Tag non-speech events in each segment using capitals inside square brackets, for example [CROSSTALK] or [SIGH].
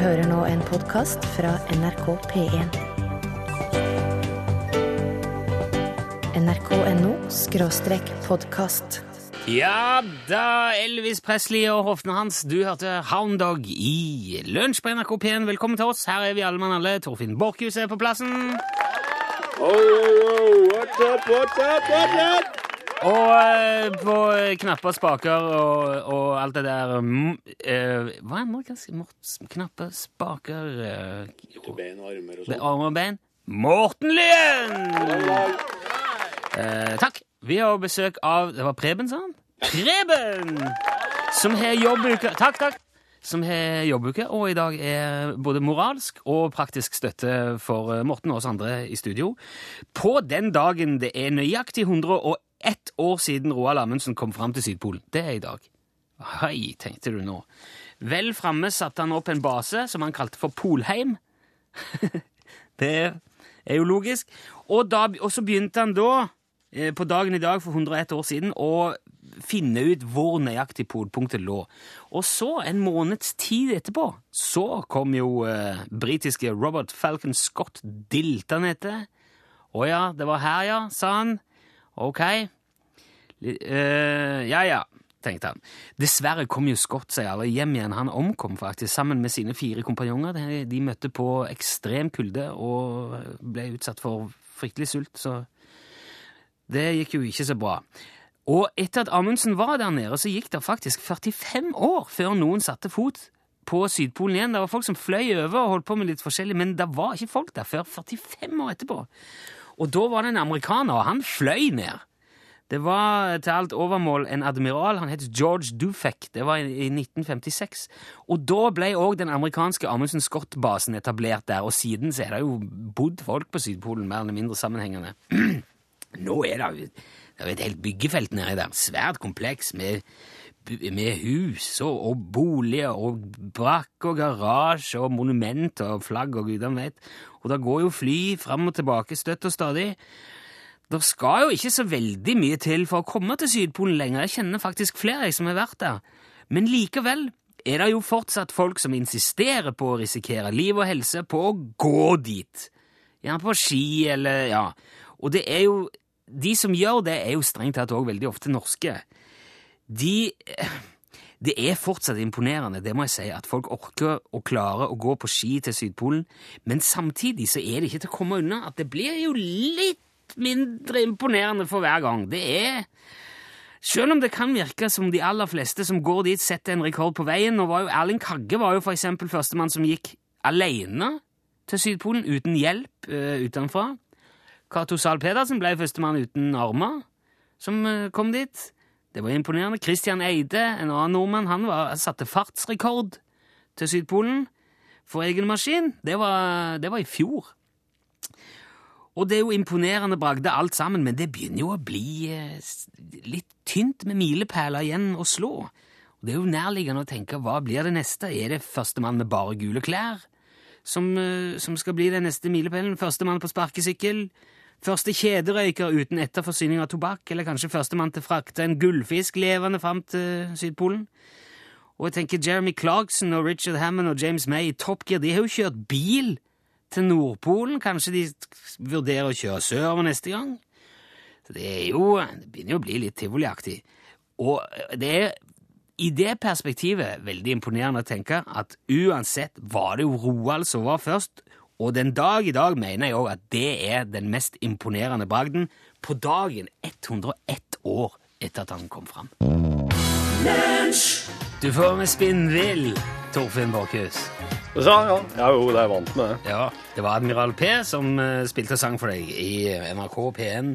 hører nå en podkast fra NRK P1. nrk.no skråstrek podkast. Ja da, Elvis Presley og hoftene hans. Du hørte Hound Dog i Lunsj på NRK P1. Velkommen til oss. Her er vi alle mann alle. Torfinn Borchhus er på plassen. Oh, oh, oh, what's up, what's up, what's up? Og eh, på knapper, spaker og, og alt det der mm, eh, Hva er mort? Knapper, spaker eh, Bein og armer og sånn. Armer og bein. Morten Lyen! Eh, takk. Vi har besøk av Det var Preben, sa han? Preben! Som har jobbuke. Takk, takk. Som har jobbuke, og i dag er både moralsk og praktisk støtte for Morten og oss andre i studio. På den dagen det er nøyaktig 101 år siden Roald Amundsen kom fram til Sydpolen. Det er i dag. Hei, tenkte du nå. Vel framme satte han opp en base som han kalte for Polheim. [LAUGHS] Det er jo logisk. Og, da, og så begynte han da, eh, på dagen i dag for 101 år siden, å finne ut hvor nøyaktig polpunktet lå. Og så, en måneds tid etterpå, så kom jo eh, britiske Robert Falcon Scott diltende etter. Å ja, det var her, ja, sa han. Ok. Eh, ja, ja, tenkte han. Dessverre kom jo Scott seg aldri hjem igjen. Han omkom faktisk sammen med sine fire kompanjonger. De, de møtte på ekstrem kulde og ble utsatt for fryktelig sult, så det gikk jo ikke så bra. Og etter at Amundsen var der nede, så gikk det faktisk 45 år før noen satte fot på Sydpolen igjen. Det var folk som fløy over og holdt på med litt forskjellig, men det var ikke folk der før 45 år etterpå. Og da var det en amerikaner, og han fløy ned. Det var til alt overmål en admiral, han het George Dufek. Det var i, i 1956. Og da ble òg den amerikanske Amundsen Scott-basen etablert der, og siden så er det jo bodd folk på Sydpolen, mer eller mindre sammenhengende. [CLEARS THROAT] Nå er det jo et helt byggefelt nedi der, svært kompleks, med, med hus og, og boliger og brakk og garasje og monument og flagg og gudene vet. Og det går jo fly fram og tilbake støtt og stadig. Det skal jo ikke så veldig mye til for å komme til Sydpolen lenger. Jeg kjenner faktisk flere som har vært der. Men likevel er det jo fortsatt folk som insisterer på å risikere liv og helse på å gå dit. Gjerne på ski eller ja. Og det er jo De som gjør det, er jo strengt tatt òg veldig ofte norske. De Det er fortsatt imponerende, det må jeg si, at folk orker og klarer å gå på ski til Sydpolen, men samtidig så er det ikke til å komme unna at det blir jo litt mindre imponerende for hver gang. Det er selv om det kan virke som de aller fleste som går dit, setter en rekord på veien, og var jo Erling Kagge var jo for eksempel førstemann som gikk alene til Sydpolen, uten hjelp uh, utenfra. Cato Zahl Pedersen ble førstemann uten armer som uh, kom dit. Det var imponerende. Christian Eide, en annen nordmann, han var, satte fartsrekord til Sydpolen for egen maskin. Det var, det var i fjor. Og det er jo imponerende bragde alt sammen, men det begynner jo å bli eh, litt tynt med milepæler igjen å slå. Og det er jo nærliggende å tenke hva blir det neste? Er det førstemann med bare gule klær som, eh, som skal bli den neste milepælen? Førstemann på sparkesykkel? Første kjederøyker uten etterforsyning av tobakk? Eller kanskje førstemann til å frakte en gullfisk levende fram til Sydpolen? Og jeg tenker Jeremy Clarkson og Richard Hammond og James May i Top Gear, de har jo kjørt bil til Nordpolen. Kanskje de vurderer å kjøre sørover neste gang? Så det er jo Det begynner jo å bli litt tivoliaktig. Og det er i det perspektivet veldig imponerende å tenke at uansett var det jo Roald som var først, og den dag i dag mener jeg òg at det er den mest imponerende bragden på dagen 101 år etter at han kom fram. Du får med spinnvill, Torfinn Borchhus. Ja, ja. Ja, jo, det er jeg vant med det. Ja, det var Admiral P som eh, spilte sang for deg i NRK P1.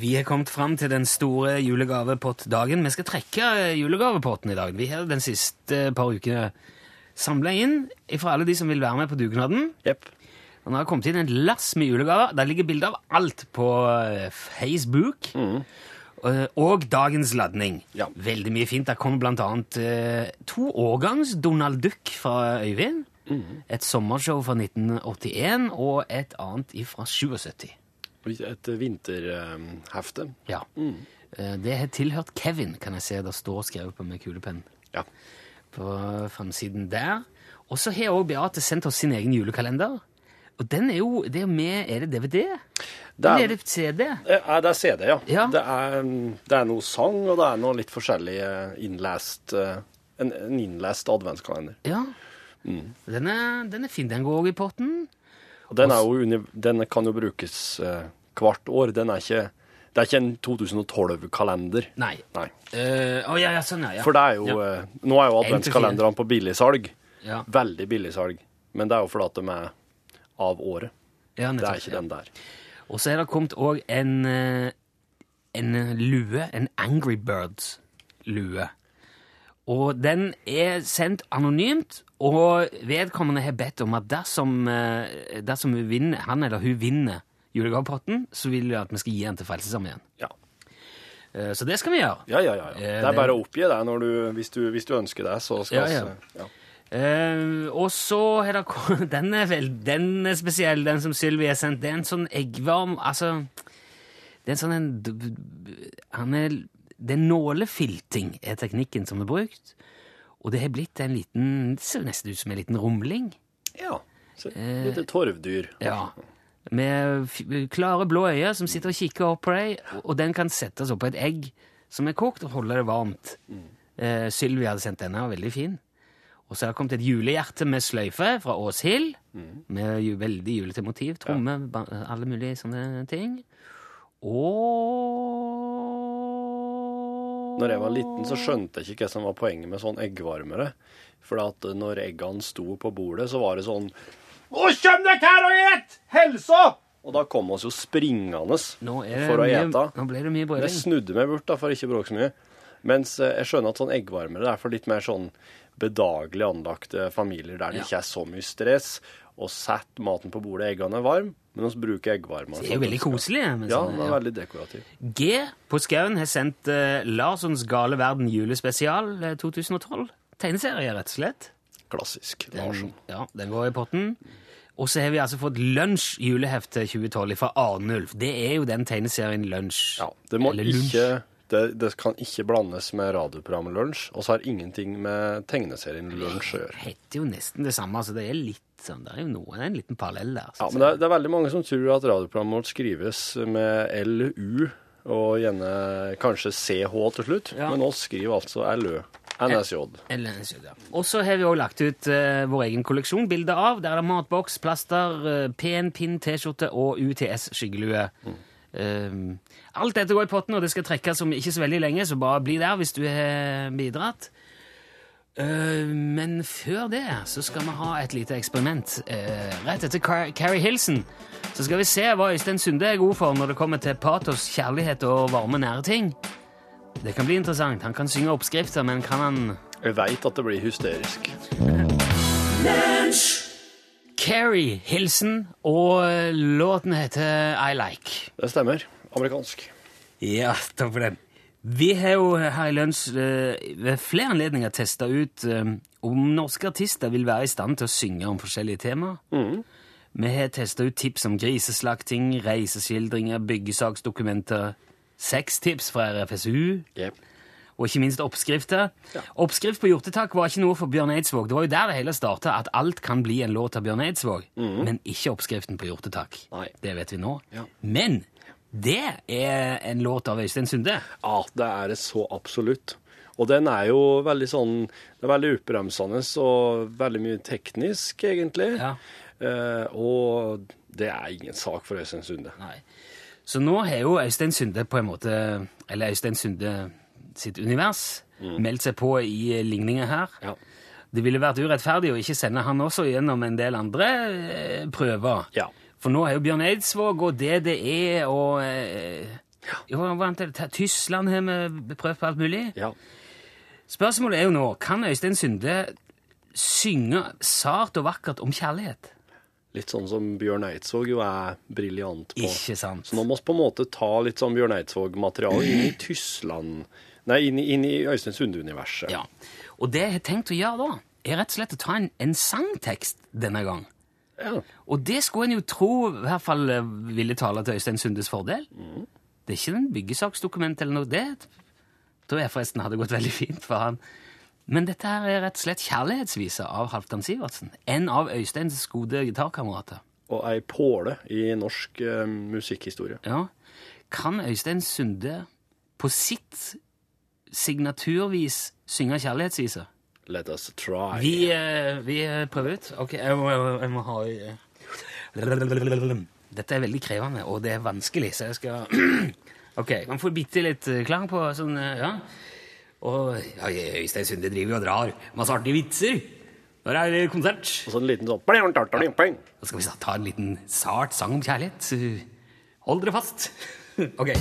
Vi har kommet fram til den store julegavepottdagen. Vi skal trekke eh, julegavepotten i dag. Vi har den siste par ukene samla inn fra alle de som vil være med på dugnaden. Yep. Og nå har det kommet inn en lass med julegaver. Der ligger bilder av alt på eh, Facebook. Mm. Og dagens ladning. Ja. Veldig mye fint. Der kommer blant annet eh, to årgangs Donald Duck fra Øyvind. Et sommershow fra 1981 og et annet fra 77. Et vinterhefte. Ja. Mm. Det har tilhørt Kevin, kan jeg se. Det står skrevet på med kulepenn Ja. På framsiden der. Og så har også Beate sendt oss sin egen julekalender. Og den er jo det er med Er det DVD? Det Eller er- er det CD? Ja, det er CD, ja. Ja. Det, er, det er noe sang, og det er noe litt forskjellig eh, innlest eh, En, en innlest adventskalender. Ja. Mm. Den, er, den er fin. Den går også i potten. Og den, er jo, den kan jo brukes eh, hvert år. Den er ikke, det er ikke en 2012-kalender. Nei. Nei. Uh, Å ja, ja, sånn, ja. ja. For det er jo Ja. uh, Nå er jo En adventskalenderne på billigsalg. Ja. Veldig billigsalg. Men det er jo fordi at de er av året. ja, Det er ikke den der. Og så er det kommet òg en, eh, en lue, en Angry Birds-lue. Og den er sendt anonymt, og vedkommende har bedt om at dersom, dersom hun vinner, han eller hun vinner julegavepotten, så vil vi at vi skal gi den til Frelsesarmeen. Ja. Eh, Så det skal vi gjøre. Ja, ja, ja. Eh, Det er bare å oppgi du, hvis, du, hvis du ønsker det. Så skal Ja, ja. ja. Uh, og så er det [LAUGHS] Den er vel den er spesiell, den som Sylvi har sendt. Det er en sånn eggvarm Altså Det er en sånn en, han er, Det er nålefilting er teknikken som er brukt. Og det har blitt en liten Det ser nesten ut som en liten rumling. ja. Så, Litt torvdyr. Ja. Med klare blå øyne som sitter og kikker opp på deg, og- den kan settes på et egg som er kokt, og holde det varmt. Eh, Sylvi hadde sendt denne, var veldig fin. Og så har det kommet et julehjerte med sløyfe fra Åshild, med ju veldig julete motiv, tromme, ja. alle mulige sånne ting. Og Når jeg var liten, så skjønte jeg ikke hva som var poenget med sånn eggvarmere. For at når eggene sto på bordet, så var det sånn Nå kjem dere her og et! Helsa! Og da kom oss jo springende det for å ete. nå ble det mye Jeg Det snudde meg bort da, for ikke å bråke så mye. Mens eh, jeg skjønner at sånn eggvarmere det er for litt mer sånn bedagelig anlagte familier der det Ja. ikke er så mye stress. Og sett maten på bordet, eggene er varme, men vi bruker eggvarmer. Det er jo veldig koselig. Ja, sånne- den er veldig dekorativ. G på Skauen har sendt uh, Larssons gale verden julespesial eh, 2012. Tegneserie, rett og slett. Klassisk. Den, Larsson. ja, den går i potten. Og så har vi altså fått Lunsj julehefte 2012 fra Arnulf. Det er jo den tegneserien Lunsj. Ja, det må ikke det, det kan ikke blandes med radioprogrammet Lunsj, og så har ingenting med tegneserien Lunsj å gjøre. Det heter jo nesten det samme, så det er litt sånn, det er jo noe, det er en liten parallell der. Ja, men det er, det er veldig mange som tror at radioprogrammet vårt skrives med LU, og gjerne kanskje CH til slutt, Ja. men oss skriver altså LØ. NSJ. jeg. ja. Og så har vi også lagt ut eh, vår egen kolleksjon bilder av. Der er det matboks, plaster, uh, pen pinn, T-skjorte og UTS skyggelue. Eh, alt dette går i potten, og det skal trekkes om ikke så veldig lenge, så bare bli der hvis du har bidratt. Eh, men før det så skal vi ha et lite eksperiment. Eh, rett etter Car Carrie Hilson så skal vi se hva Øystein Sunde er god for når det kommer til patos, kjærlighet og varme, nære ting. Det kan bli interessant. Han kan synge oppskrifter, men kan han Jeg veit at det blir hysterisk. Carrie Hilsen, og låten heter I Like. Det stemmer. Amerikansk. Ja, takk for den. Vi har jo her i Lunsj eh, ved flere anledninger testa ut eh, om norske artister vil være i stand til å synge om forskjellige temaer. Vi har testa ut tips om griseslakting, reiseskildringer, byggesaksdokumenter, sextips fra RFSU, Yep. og ikke minst oppskrifter. Oppskrift på hjortetak var ikke noe for Bjørn Eidsvåg. Det var jo der det hele starta, at alt kan bli en låt av Bjørn Eidsvåg, men ikke oppskriften på hjortetak. Nei. Det vet vi nå. Ja. Men det er en låt av Øystein Sunde. Ja, det er det så absolutt. Og den er jo veldig sånn Det er veldig oppbremsende og veldig mye teknisk, egentlig. Ja. Eh, og det er ingen sak for Øystein Sunde. Nei. Så nå har jo Øystein Sunde på en måte, eller Øystein Sunde sitt univers, meldt seg på i ligninger her. Ja. Det ville vært urettferdig å ikke sende han også gjennom en del andre eh, prøver. Ja. For nå har jo Bjørn Eidsvåg og DDE og eh, jo? Tyskland har vi prøvd på alt mulig. ja. Spørsmålet er jo nå kan Øystein Sunde synge sart og vakkert om kjærlighet. Litt sånn som Bjørn Eidsvåg jo er briljant på. Ikke sant? Så nå må vi på en måte ta litt sånn Bjørn Eidsvåg-materiale inn i [CLEARS THROAT] Tyskland Nei, inn i, inn i Øystein Sunde-universet. Ja. Og det jeg har tenkt å gjøre da, er rett og slett å ta en, en sangtekst denne gang. Ja. Og det skulle en jo tro i hvert fall eh, ville tale til Øystein Sundes fordel. Det er ikke en byggesaksdokument eller noe. Det tror jeg forresten hadde gått veldig fint for han. Men dette her er rett og slett kjærlighetsvisa av Halvdan Sivertsen. En av Øysteins gode gitarkamerater. Og ei påle i norsk eh, musikkhistorie. Ja. Kan Øystein Sunde på sitt signaturvis synge kjærlighetsvise? Let us try. Vi, eh, vi eh, prøver ut. Ok, jeg må, jeg må ha i Dette er veldig krevende, og det er vanskelig, så jeg skal [CLEARS THROAT] Ok, man får bitte litt eh, klang på sånn, eh, ja. Og ja, Øystein Sunde driver og drar masse artige vitser. Når er det konsert? Og så en liten sånn pling. Da skal vi ta en liten sart sang om kjærlighet. Hold dere fast. [LAUGHS] ok.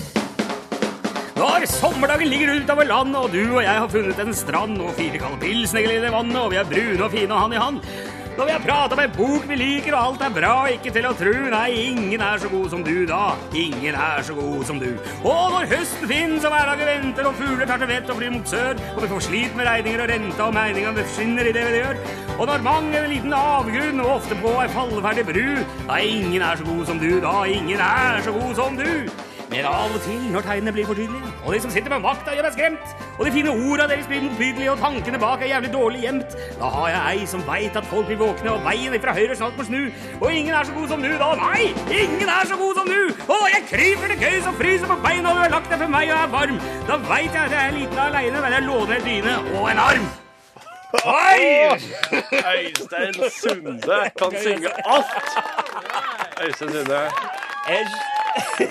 Når sommerdagen ligger utover landet, og du og jeg har funnet en strand og fire kalde pilsnegler i det vannet, og vi er brune og fine og hand i hand. Når vi har prata en bok vi liker, og alt er bra, ikke til å tru, nei, ingen er så god som du da. Ingen er så god som du. Og når høsten finnes og hverdagen venter, og fugler tar til vett og flyr mot sør, og vi får slit med regninger og renta, og meningene skinner i det vi gjør, og når mang en liten avgrunn, og ofte på ei falleferdig bru, nei, ingen er så god som du da, ingen er så god som du. Men av og til, når tegnene blir for tydelige, og de som sitter med makta gjør meg skremt, og de fine orda deres blir motbydelige, og tankene bak er jævlig dårlig gjemt, da har jeg ei som veit at folk blir våkne, og veien ifra høyre snart må snu, og ingen er så god som du da, nei, ingen er så god som du, og jeg kryper til køys og fryser på beina, og du har lagt deg for meg og er varm, da veit jeg at jeg er liten og aleine, men jeg låner en dyne og en arm. Oi! Øystein Sunde kan synge alt! Øystein Sunde.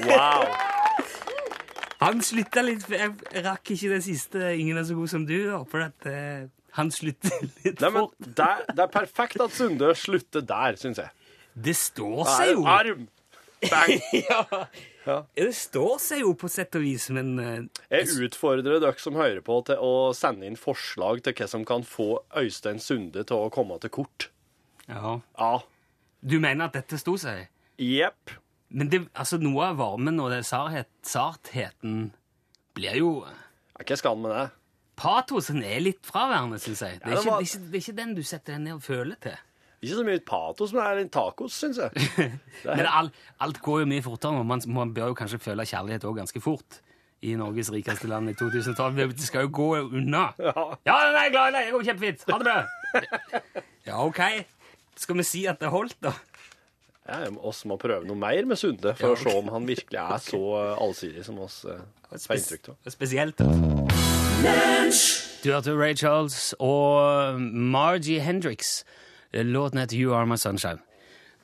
Wow. Han slutta litt, jeg rakk ikke det siste 'Ingen er så god som du', for at uh, han slutter [LAUGHS] litt Nei, men det, er, det er perfekt at Sunde slutter der, syns jeg. Det står seg jo. arm. Bang. [LAUGHS] ja. Ja. Det står seg jo på sett og vis, men uh, Jeg utfordrer dere som hører på, til å sende inn forslag til hva som kan få Øystein Sunde til å komme til kort. ja. Ja. Du mener at dette sto seg? Jepp. Men det, altså, noe av varmen og det sarhet, sartheten blir jo Hva skal han med det? Patosen er litt fraværende, syns jeg. Det er, Ja, det ikke, det, er ikke, det er ikke den du setter deg ned og føler til. Ikke så mye patos, men det er litt tacos, syns jeg. [LAUGHS] Men alt, alt går jo mye fortere, og man, man bør jo kanskje føle kjærlighet òg ganske fort. I Norges rikeste land i 2012. Det skal jo gå unna. ja. Ja, nei, jeg er glad i deg. Det går kjempefint. Ha det bra. Ja, OK. Skal vi si at det holdt, da? Ja, oss må prøve noe mer med Sunde, for å se om han virkelig er så eh, allsidig som oss eh, får inntrykk av. Spesielt. Du hørte Ray Charles og Margie Hendrix. Låten heter You Are My Sunshine.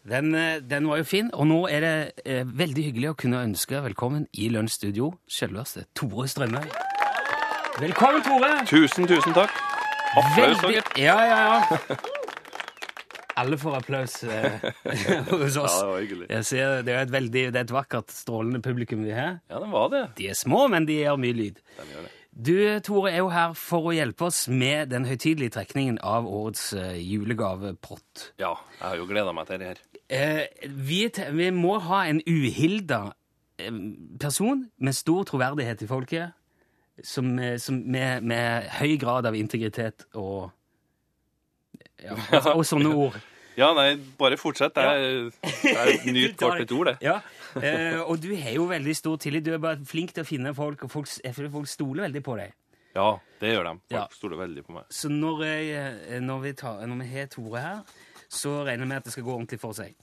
Den, eh, den var jo fin, og nå er det eh, veldig hyggelig å kunne ønske velkommen i Lunsjstudio selveste Tore Strømøy. Velkommen, Tore! Tusen, tusen takk. Applaus. Ja, ja, ja. Alle får applaus eh, [LAUGHS] hos oss. Ja, det var hyggelig. Jeg ser, det, er et veldig, det er et vakkert, strålende publikum vi har. Ja, det var det. De er små, men de gjør mye lyd. De gjør det. Du, Tore, er jo her for å hjelpe oss med den høytidelige trekningen av årets eh, julegavepott. Ja, jeg har jo gleda meg til det her. Eh, vi, vi må ha en uhilda eh, person med stor troverdighet i folket, som, eh, som med, med høy grad av integritet og ja, og, og sånne [LAUGHS] ord. Ja, nei, bare fortsett. Det er et [LAUGHS] nytt kort et ord, det. Ja, eh, Og du har jo veldig stor tillit. Du er bare flink til å finne folk, og folk, folk stoler veldig på deg. Ja, det gjør de. Folk Ja. stoler veldig på meg. Så når, jeg, eh, når, vi, tar, når vi har Tore her, så regner jeg med at det skal gå ordentlig for seg.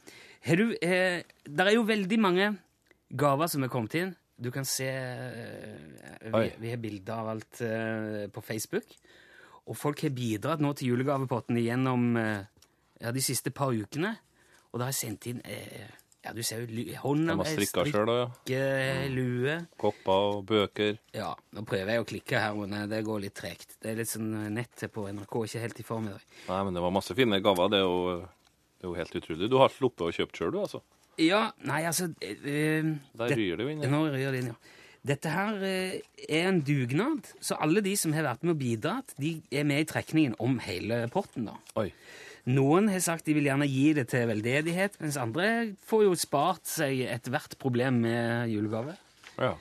Har du, eh, der er jo veldig mange gaver som er kommet inn. Du kan se eh, Vi, vi har bilder av alt eh, på Facebook. Og folk har bidratt nå til julegavepotten gjennom eh, ja, de siste par ukene. Og da har jeg sendt inn eh, Ja, du ser jo hånda mi, strikke, ja. strikke, lue Kopper og bøker. ja, nå prøver jeg å klikke her, men eh, det går litt tregt. Det er litt sånn eh, nettet på NRK ikke helt i form i dag. Nei, men det var masse fine gaver. Det er jo, det er jo helt utrolig. Du har sluppet å kjøpe sjøl, du, altså. Ja, nei, altså eh, eh, Der ryr det jo inn. ja. Nå ryr det inn, ja. Dette her eh, er en dugnad, så alle de som har vært med og bidratt, de er med i trekningen om hele potten. da. Oi. Noen har sagt de vil gjerne gi det til veldedighet, mens andre får jo spart seg ethvert problem med julegave. Ja.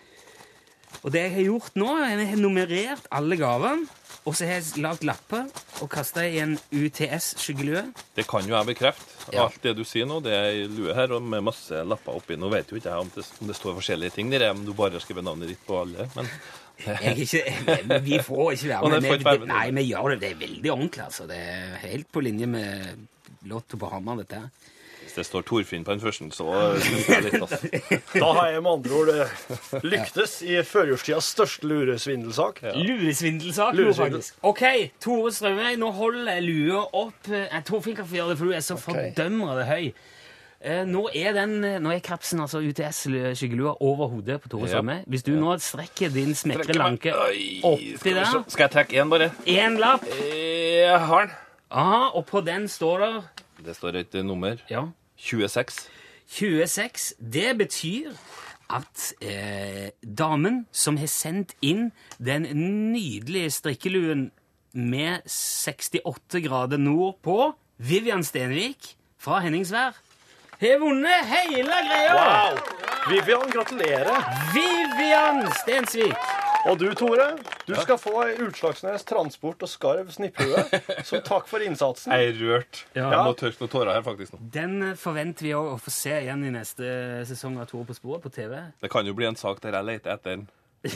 Og det jeg har gjort nå, jeg har nummerert alle gavene, og så har jeg lagd lapper og kasta i en UTS-skyggelue. Det kan jo jeg bekrefte. Ja. Alt det du sier nå, det er ei lue her og med masse lapper oppi. Nå vet jo ikke jeg om det, om det står forskjellige ting der, om du bare har skrevet navnet ditt på alle. Men ikke, vi får ikke være [LAUGHS] med. ikke. Nei, vi gjør det. Det er veldig ordentlig. altså. Det er helt på linje med Lotto på Hamar, dette her. Hvis det står Torfinn på den første, så [LAUGHS] synes jeg litt, altså. Da har jeg med andre ord eh, lyktes i førjulstidas største luresvindelsak. Luresvindelsak, Luresvindel. faktisk. OK, Tore Strømøy, nå holder jeg lua opp. Jeg Torfinn kan få gjøre det, for du er så fordømmende høy. Eh, nå er den, nå er kapsen, altså UTS-skyggelua, over hodet på Tore Ja. Strømøy. Hvis du nå strekker din smekre lanke oppi skal der. Skal jeg trekke én, bare? Én lapp. Jeg har den. Aha, og på den står det Det står et eh, nummer. ja, 26. 26. Det betyr at eh, damen som har sendt inn den nydelige strikkeluen med 68 grader nord på, Vivian Stenvik fra Henningsvær, har vunnet hele greia! Wow! Vivian, gratulerer. Vivian Stensvik! Og du, Tore, du skal få ei Utslagsnes Transport og Skarv snipphue som takk for innsatsen. Jeg er rørt. Ja. Jeg må tørke noen tårer her, faktisk. nå. Den forventer vi å få se igjen i neste sesong av Tore på sporet på TV. Det kan jo bli en sak der jeg leter etter den. [LAUGHS]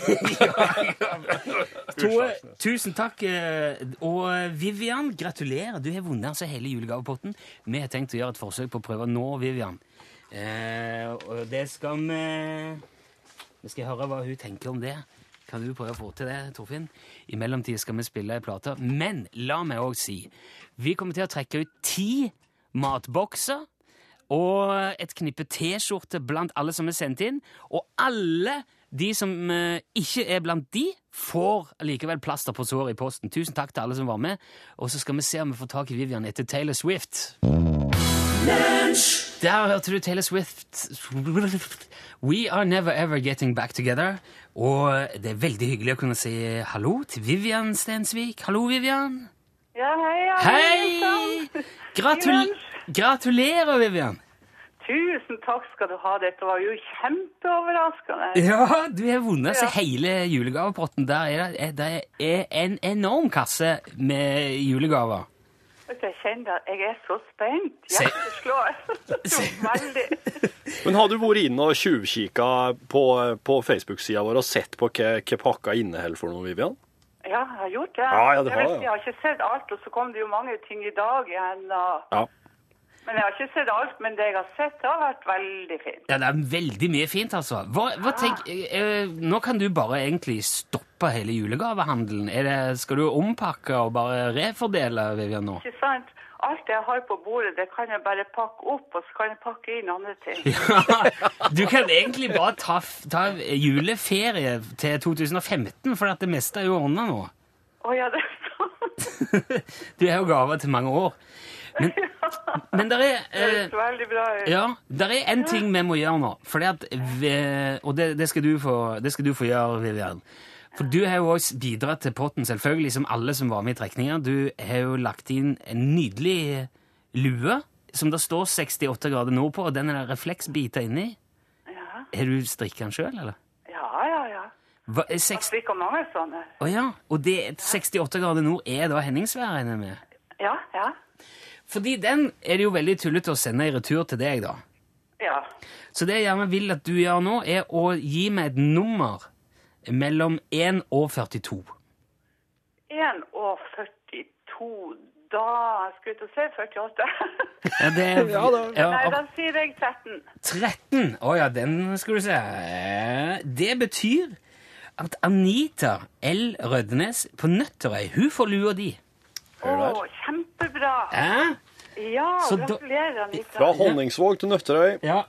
Tore, tusen takk. eh, Og Vivian, gratulerer. Du har vunnet altså hele julegavepotten. Vi har tenkt å gjøre et forsøk på å prøve å nå Vivian. Eh, og det skal vi Vi skal høre hva hun tenker om det. Kan du prøve å få til det, Torfinn? I mellomtiden skal vi spille ei plate. Men la meg òg si vi kommer til å trekke ut ti matbokser og et knippe T-skjorter blant alle som er sendt inn. Og alle de som eh, ikke er blant de, får likevel plaster på såret i posten. Tusen takk til alle som var med. Og så skal vi se om vi får tak i Vivian etter Taylor Swift. Der hørte du Taylor Swift. We are never ever getting back together. Og det er veldig hyggelig å kunne si hallo til Vivian Stensvik. Hallo, Vivian. Ja, hei, ja, Hei! Gratul gratulerer, Vivian. Tusen takk skal du ha. Dette var jo kjempeoverraskende. Ja, du har vunnet Ja. hele julegavepotten. Der er det er en enorm kasse med julegaver. Vet Jeg kjenner at jeg er så spent. Hjertet slår. [LAUGHS] Så veldig. [LAUGHS] Men har du vært inne og tjuvkikka på, på Facebook-sida vår og sett på hva, hva pakka inneholder for noe, Vivian? Ja, jeg har gjort det. Ja, ja, det jeg, har vet, jeg. jeg har ikke sett alt, og så kom det jo mange ting i dag igjen. Og... Ja. Men jeg har ikke sett alt, men det jeg har sett, har vært veldig fint. Ja, det er veldig mye fint, altså. Hva, hva tenk, eh, nå kan du bare egentlig stoppe hele julegavehandelen. Er det, skal du ompakke og bare refordele, Vivian, nå? Ikke sant? Alt jeg har på bordet, det kan jeg bare pakke opp, og så kan jeg pakke inn andre ting. [LAUGHS] Ja, du kan egentlig bare ta, ta juleferie til 2015, for at det meste er jo ordna nå. Å ja, det er sant. [LAUGHS] Du har jo gaver til mange år. Men, [LAUGHS] men der er eh, veldig bra ut. Ja, der er en ting vi må gjøre nå. Fordi at vi, og det, det, skal du få, det skal du få gjøre, Vivian. For du har jo også bidratt til potten, selvfølgelig, som alle som var med i trekninga. Du har jo lagt inn en nydelig lue som det står 68 grader nord på, og den er det refleksbiter inni. Ja, Har du strikka den sjøl, eller? ja, ja. ja. Hva, er seks- strikker mange sånne. Å ja, og det 68 grader nord er da Henningsvær, regner jeg med? Ja, ja. Fordi den er det jo veldig tullete å sende i retur til deg, da. Ja. Så det jeg gjerne vil at du gjør nå, er å gi meg et nummer mellom 1 og 42. 1 og 42, da skulle jeg til å si 48. [LAUGHS] Ja, det er, Ja, da- ja, Nei, da sier jeg 13. 13! Å ja, den skal du se. Det betyr at Anita L. Rødnes på Nøtterøy, hun får lua di. Å, kjempebra! Eh? Ja, Så da- gratulerer, Anita. Fra Honningsvåg til Nøtterøy. ja.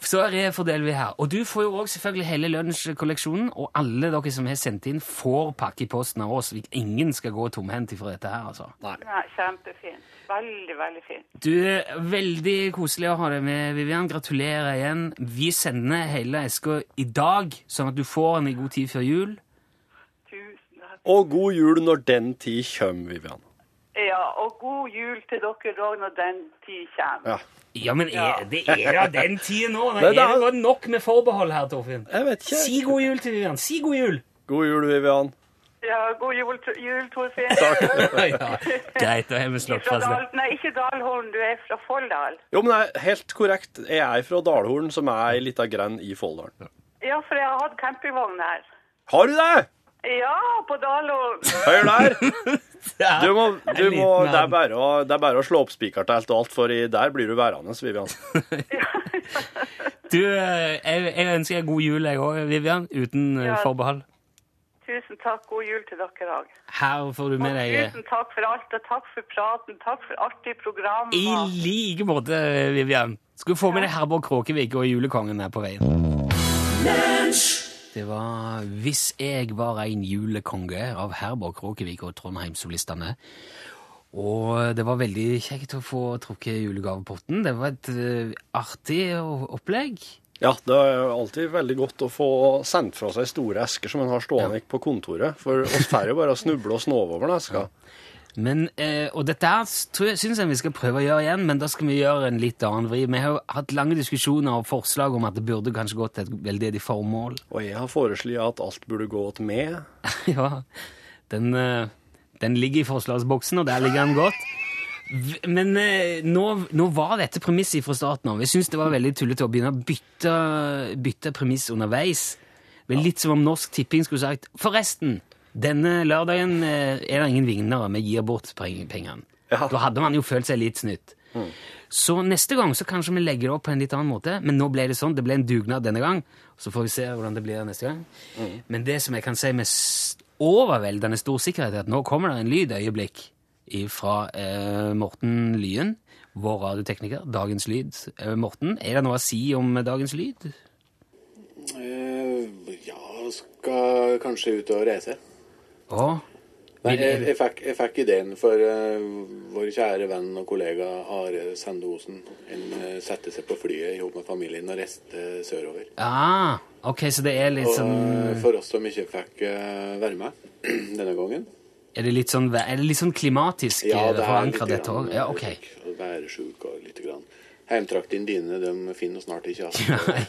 Så refordeler vi her. Og du får jo òg selvfølgelig hele lunsjkolleksjonen, og alle dere som har sendt inn, får pakke i posten av oss. Ingen skal gå tomhendt ifra dette her, altså. Nei, kjempefint. Veldig, veldig fint. Du, Veldig koselig å ha deg med, Vivian. Gratulerer igjen. Vi sender hele eska i dag, sånn at du får den i god tid før jul. Tusen takk. Og god jul når den tid kommer, Vivian. Ja, og god jul til dere òg når den tid kommer. Ja. Ja, men er, det er da den tida nå? Det er er- det bare nok med forbehold her, Torfinn? Jeg vet ikke. Si god jul til Vivian. Si god jul! God jul, Vivian. Ja, god jul, jul Torfinn. [LAUGHS] [LAUGHS] ja, greit, da har vi slått fast det. Nei, ikke Dalhorn, du er fra Folldal. Jo, men det er helt korrekt. Jeg er fra Dalhorn, som er ei lita grend i Folldalen. Ja, for jeg har hatt campingvogn her. Har du det? Ja, på Dalo. Hør der! [LAUGHS] Du må, du må, det, er bare å, det er bare å slå opp spikertelt til og alt, for i, der blir du værende, Vivian. [LAUGHS] Du, eh, jeg, jeg ønsker deg god jul, jeg òg, Vivian. Uten eh, Ja. forbehold. Tusen takk. God jul til dere òg. Her får du med deg eh, Tusen takk for alt, og takk for praten. Takk for artig program. I like måte, Vivian. Skal du få med deg Herborg Kråkevik og julekongen her på veien. Det var 'Hvis jeg var ein julekonge' av Herborg Kråkevik og Trondheimssolistene. Og det var veldig kjekt å få trukket julegavepotten. Det var et eh, artig opplegg. Ja, det er alltid veldig godt å få sendt fra seg store esker som en har stående på kontoret, for oss får jo bare snuble og snove over den eska. Men, eh, og dette syns jeg, vi skal prøve å gjøre igjen, men da skal vi gjøre en litt annen vri. Vi har jo hatt lange diskusjoner og forslag om at det burde kanskje gått til et veldedig formål. Og jeg har foreslått at alt burde gå til meg. [LAUGHS] ja, den, eh, den ligger i forslagsboksen, og der ligger den godt. Men eh, nå, nå var dette premisset fra starten av. Jeg syns det var veldig tullete å begynne å bytte, bytte premiss underveis. Er litt som om Norsk Tipping skulle sagt Forresten, denne lørdagen eh, er det ingen vinnere. Vi gir bort pengene. Ja. Da hadde man jo følt seg litt snytt. Så neste gang så kanskje vi legger det opp på en litt annen måte. Men nå ble det sånn. Det ble en dugnad denne gang. Så får vi se hvordan det blir neste gang. Men det som jeg kan si med overveldende stor sikkerhet, er at nå kommer det en lydøyeblikk fra eh, Morten Lyen, vår radiotekniker. Dagens Lyd. Eh, Morten, er det noe å si om Dagens Lyd? Eh, ja, skal kanskje ut og reise. Å? Nei, jeg, jeg, fikk, jeg fikk ideen for uh, vår kjære venn og kollega Are Sendosen. Han uh, satte seg på flyet sammen med familien og reiste sørover. Ah, ok, så det er litt Og sånn eh, for oss som ikke fikk eh, være med [CLEARS THROAT] denne gangen Er det litt sånn, er det litt sånn klimatisk Ja, eh, det er litt dette òg? Ja, eh, ok. Væresjuk og lite grann. Heimtraktene dine de finner snart ikke igjen. [LAUGHS] Nei,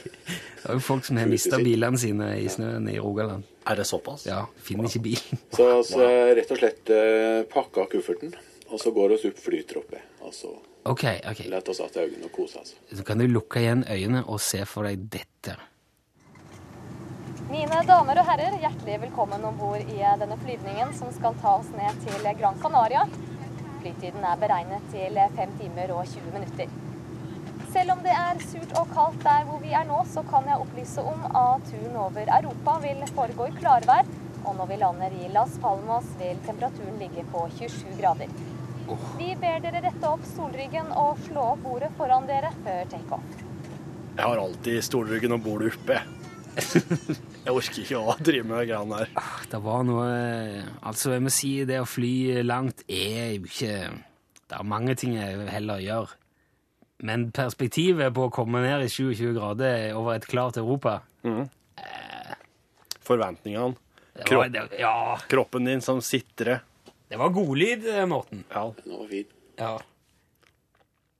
det er jo folk som har mista bilene sine i snøen i Rogaland. Er det såpass? Ja, finner ikke bilen. [LAUGHS] Så vi rett og slett eh, pakka kufferten, og så går vi opp flytroppet. Altså så Ok, ok. lar oss att øynene og kose oss. Så kan du lukke igjen øynene og se for deg dette. Mine damer og herrer, hjertelig velkommen om bord i denne flyvningen som skal ta oss ned til Gran Canaria. Flytiden er beregnet til 5 timer og 20 minutter. Selv om det er surt og kaldt der hvor vi er nå, så kan jeg opplyse om at turen over Europa vil foregå i klarvær. Og når vi lander i Las Palmas, vil temperaturen ligge på 27 grader. Vi ber dere rette opp stolryggen og slå opp bordet foran dere før takeoff. Jeg har alltid stolryggen og bordet oppe. [LAUGHS] Jeg orker ikke å drive med de greiene der. Det var noe Altså, jeg må si det å fly langt er jo ikke Det er mange ting jeg heller gjør. Men perspektivet på å komme ned i 27 grader over et klart Europa Forventningene. det var, det, Ja, kroppen din som sitrer. det var godlyd, eh, Morten. Ja. Ja.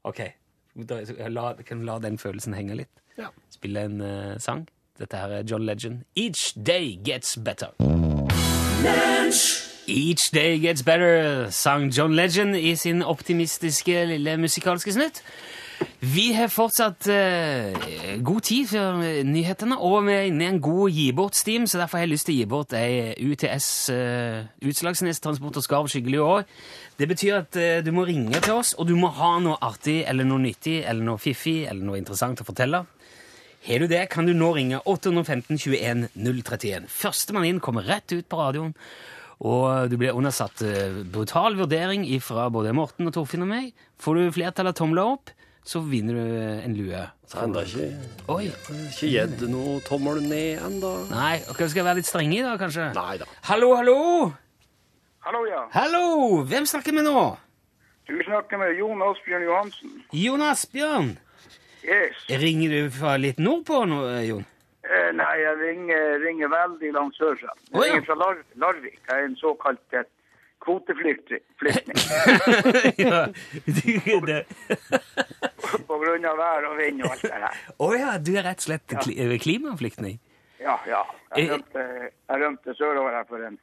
OK. Da, la, kan la den følelsen henge litt. Ja. Spille en uh, sang. Dette her er John Legend. Each day gets better. Each day gets better, sang John Legend i sin optimistiske lille musikalske snutt. Vi har fortsatt eh, god tid før eh, nyhetene, og vi er inne i en god gi bort-steam, så derfor har jeg lyst til å gi bort ei UTS eh, Utslagsnes Transport og Skarv skikkelig år. Det betyr at eh, du må ringe til oss, og du må ha noe artig eller noe nyttig eller noe fiffig eller noe interessant å fortelle. Har du det, kan du nå ringe 815 21 031. Førstemann inn kommer rett ut på radioen, og du blir undersatt eh, brutal vurdering fra både Morten og Torfinn og meg. Får du flertallet tomler opp, så vinner du eh, en lue. Så enda ikke, Oi! ikke gitt noe tommel ned ennå. Nei, okay, skal jeg være litt streng i dag, kanskje? Nei da. Hallo, hallo! Hallo, ja. Hallo! Hvem snakker vi nå? Du snakker med Jon Asbjørn Johansen. Jon Asbjørn. Yes. Ringer du fra litt nordpå nå, Jon? Eh, nei, jeg ringer, ringer veldig langt sør. Jeg ringer fra Lar Larvik. Jeg er en såkalt eh, kvoteflyktning. [LAUGHS] ja, det. på grunn av vær og vind og alt det her. Å ja, du er rett og slett kli klimaflyktning? Ja, ja. Jeg rømte, jeg rømte sørover her for en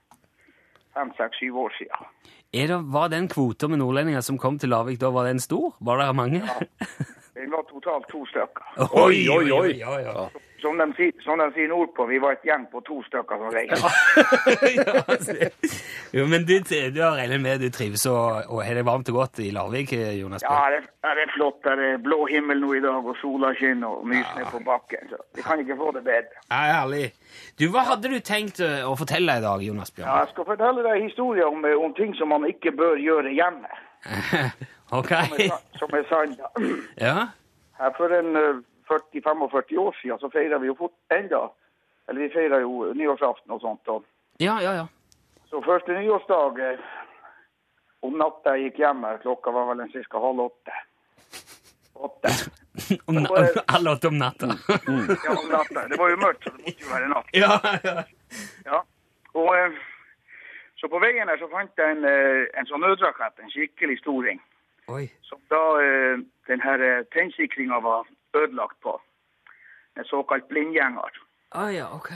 fem, seks, syv år siden. Er det, var den kvota med nordlendinger som kom til Lavik da, var den stor? Var det mange? ja. Det var totalt to stykker. [LAUGHS] Oi, oi, oi! Ja, ja. Som de, sier- som de sier nordpå, vi var et gjeng på to stykker som reiste. [LAUGHS] Ja, altså. jo, men du, du har regnet med du trives og, og har det varmt og godt i Larvik, Jonas? Ja, det, det er flott. Det er blå himmel nå i dag, og sola skinner og nysnø på bakken. Så vi kan ikke få det bedre. Ja, herlig. Du, Hva hadde du tenkt eh, å fortelle i dag, Jonas Ja, Bjørn? jeg skal fortelle deg historier om, eh, om ting som man ikke bør gjøre hjemme. [LAUGHS] ok. Som er, som er sann. Ja? Her For en eh, 40-45 år siden så feira vi jo fort enda Eller vi feira jo nyårsaften og sånt. Og Ja, ja, ja. så første nyårsdag eh, om natta jeg gikk hjem klokka var vel en cirka halv åtte. Åtte. [LAUGHS] Om, [LAUGHS] alle åtte om natta. Ja, om natta. Det var jo mørkt, så det måtte jo være natt. ja, ja. Ja. Og eh, så på veien her så fant jeg en, eh, en sånn nødrakett, en skikkelig storing, Oi. som da den her tennsikringa var ødelagt på. En såkalt blindgjenger. Ah, ja, ok.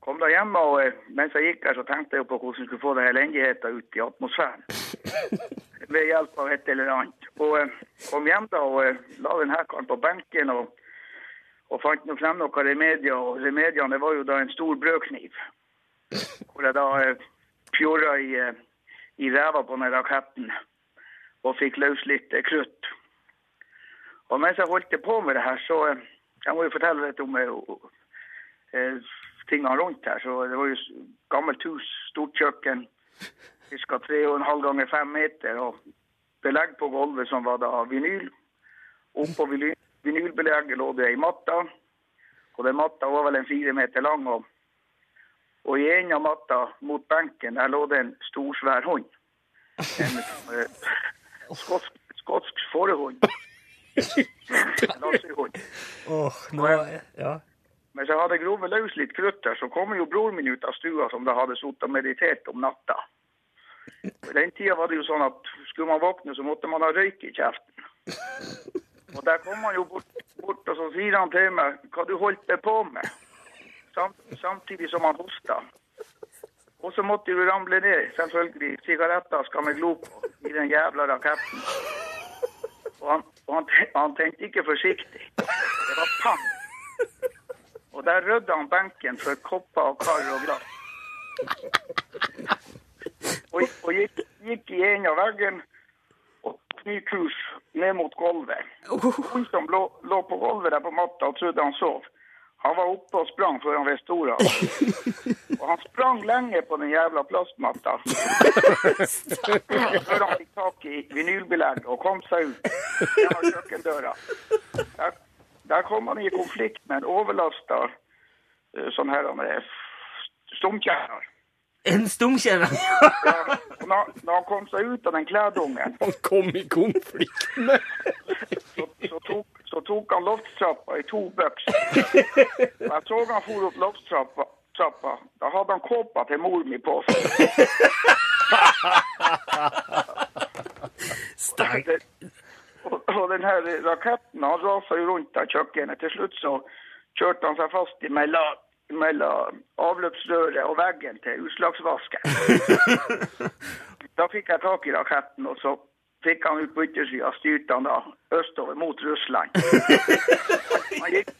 Kom da hjem, og eh, mens jeg gikk her, så tenkte jeg på hvordan jeg skulle få det elendigheten ut i atmosfæren. [LAUGHS] Ved hjelp av et eller annet. Og eh, kom hjem da og eh, la den her karen på benken og, og fant nå frem noe remedier. Og remediene var jo da en stor brødkniv. Hvor jeg da fjorda i, i ræva på den raketten og fikk løs litt krutt. Og mens jeg holdt på med det her, så eh, Jeg må jo fortelle litt om eh, eh, tingene rundt her. Så det var jo gammelt hus, stort kjøkken, ca. 3,5 ganger 5 meter, og belegg på gulvet som var da vinyl. Oppå vinyl, vinylbelegget lå det ei matte, og den matta var vel en fire meter lang. Og, og i enden av matta mot benken der lå det en stor, svær hund. En eh, [LAUGHS] skotsk, skotsk forhund. Lassehund. Åh, nå Ja. Mens jeg hadde grovet løs litt krutt der, så kom jo broren min ut av stua som da hadde sittet og meditert om natta. På den tida var det jo sånn at skulle man våkne, så måtte man ha røyk i kjeften. Og der kom han jo bort, bort og så sier han til meg hva du holdt deg på med, Samt, samtidig som han hosta. Og så måtte du ramle ned, selvfølgelig, Sigaretter skal vi glo på i den jævla raketten. Og han, og han, han tenkte ikke forsiktig. Det var pang. Og der rydda han benken for kopper og kar og glass. Og, og gikk, gikk i en av veggen og ny kurs ned mot gulvet. Hun som lå, lå på gulvet der på matta og trodde han sov, han var oppe og sprang før han visste ordet av. Og han sprang lenge på den jævla plastmatta. Før han fikk tak i vinylbelegg og kom seg ut gjennom kjøkkendøra. Der, der kom han i konflikt med en overlasta eh, sånn her stumkjerner. En stumkjeve? Ja, når, når han kom seg ut av den klædungen, Han kom i konflikt med så, så, tok, så tok han loftstrappa i to bøks. Jeg så han for opp loftstrappa. Trappa. Da hadde han kåpa til mor mi på seg. Sterk. Det- Og, og den her raketten han rasa jo rundt av kjøkkenet. Til slutt så kjørte han seg fast imellom, mellom avløpsrøret og veggen til utslagsvasken. [LAUGHS] Da fikk jeg tak i raketten, og så fikk han ut på yttersida. Styrte han da østover mot Russland. [LAUGHS] Han gikk,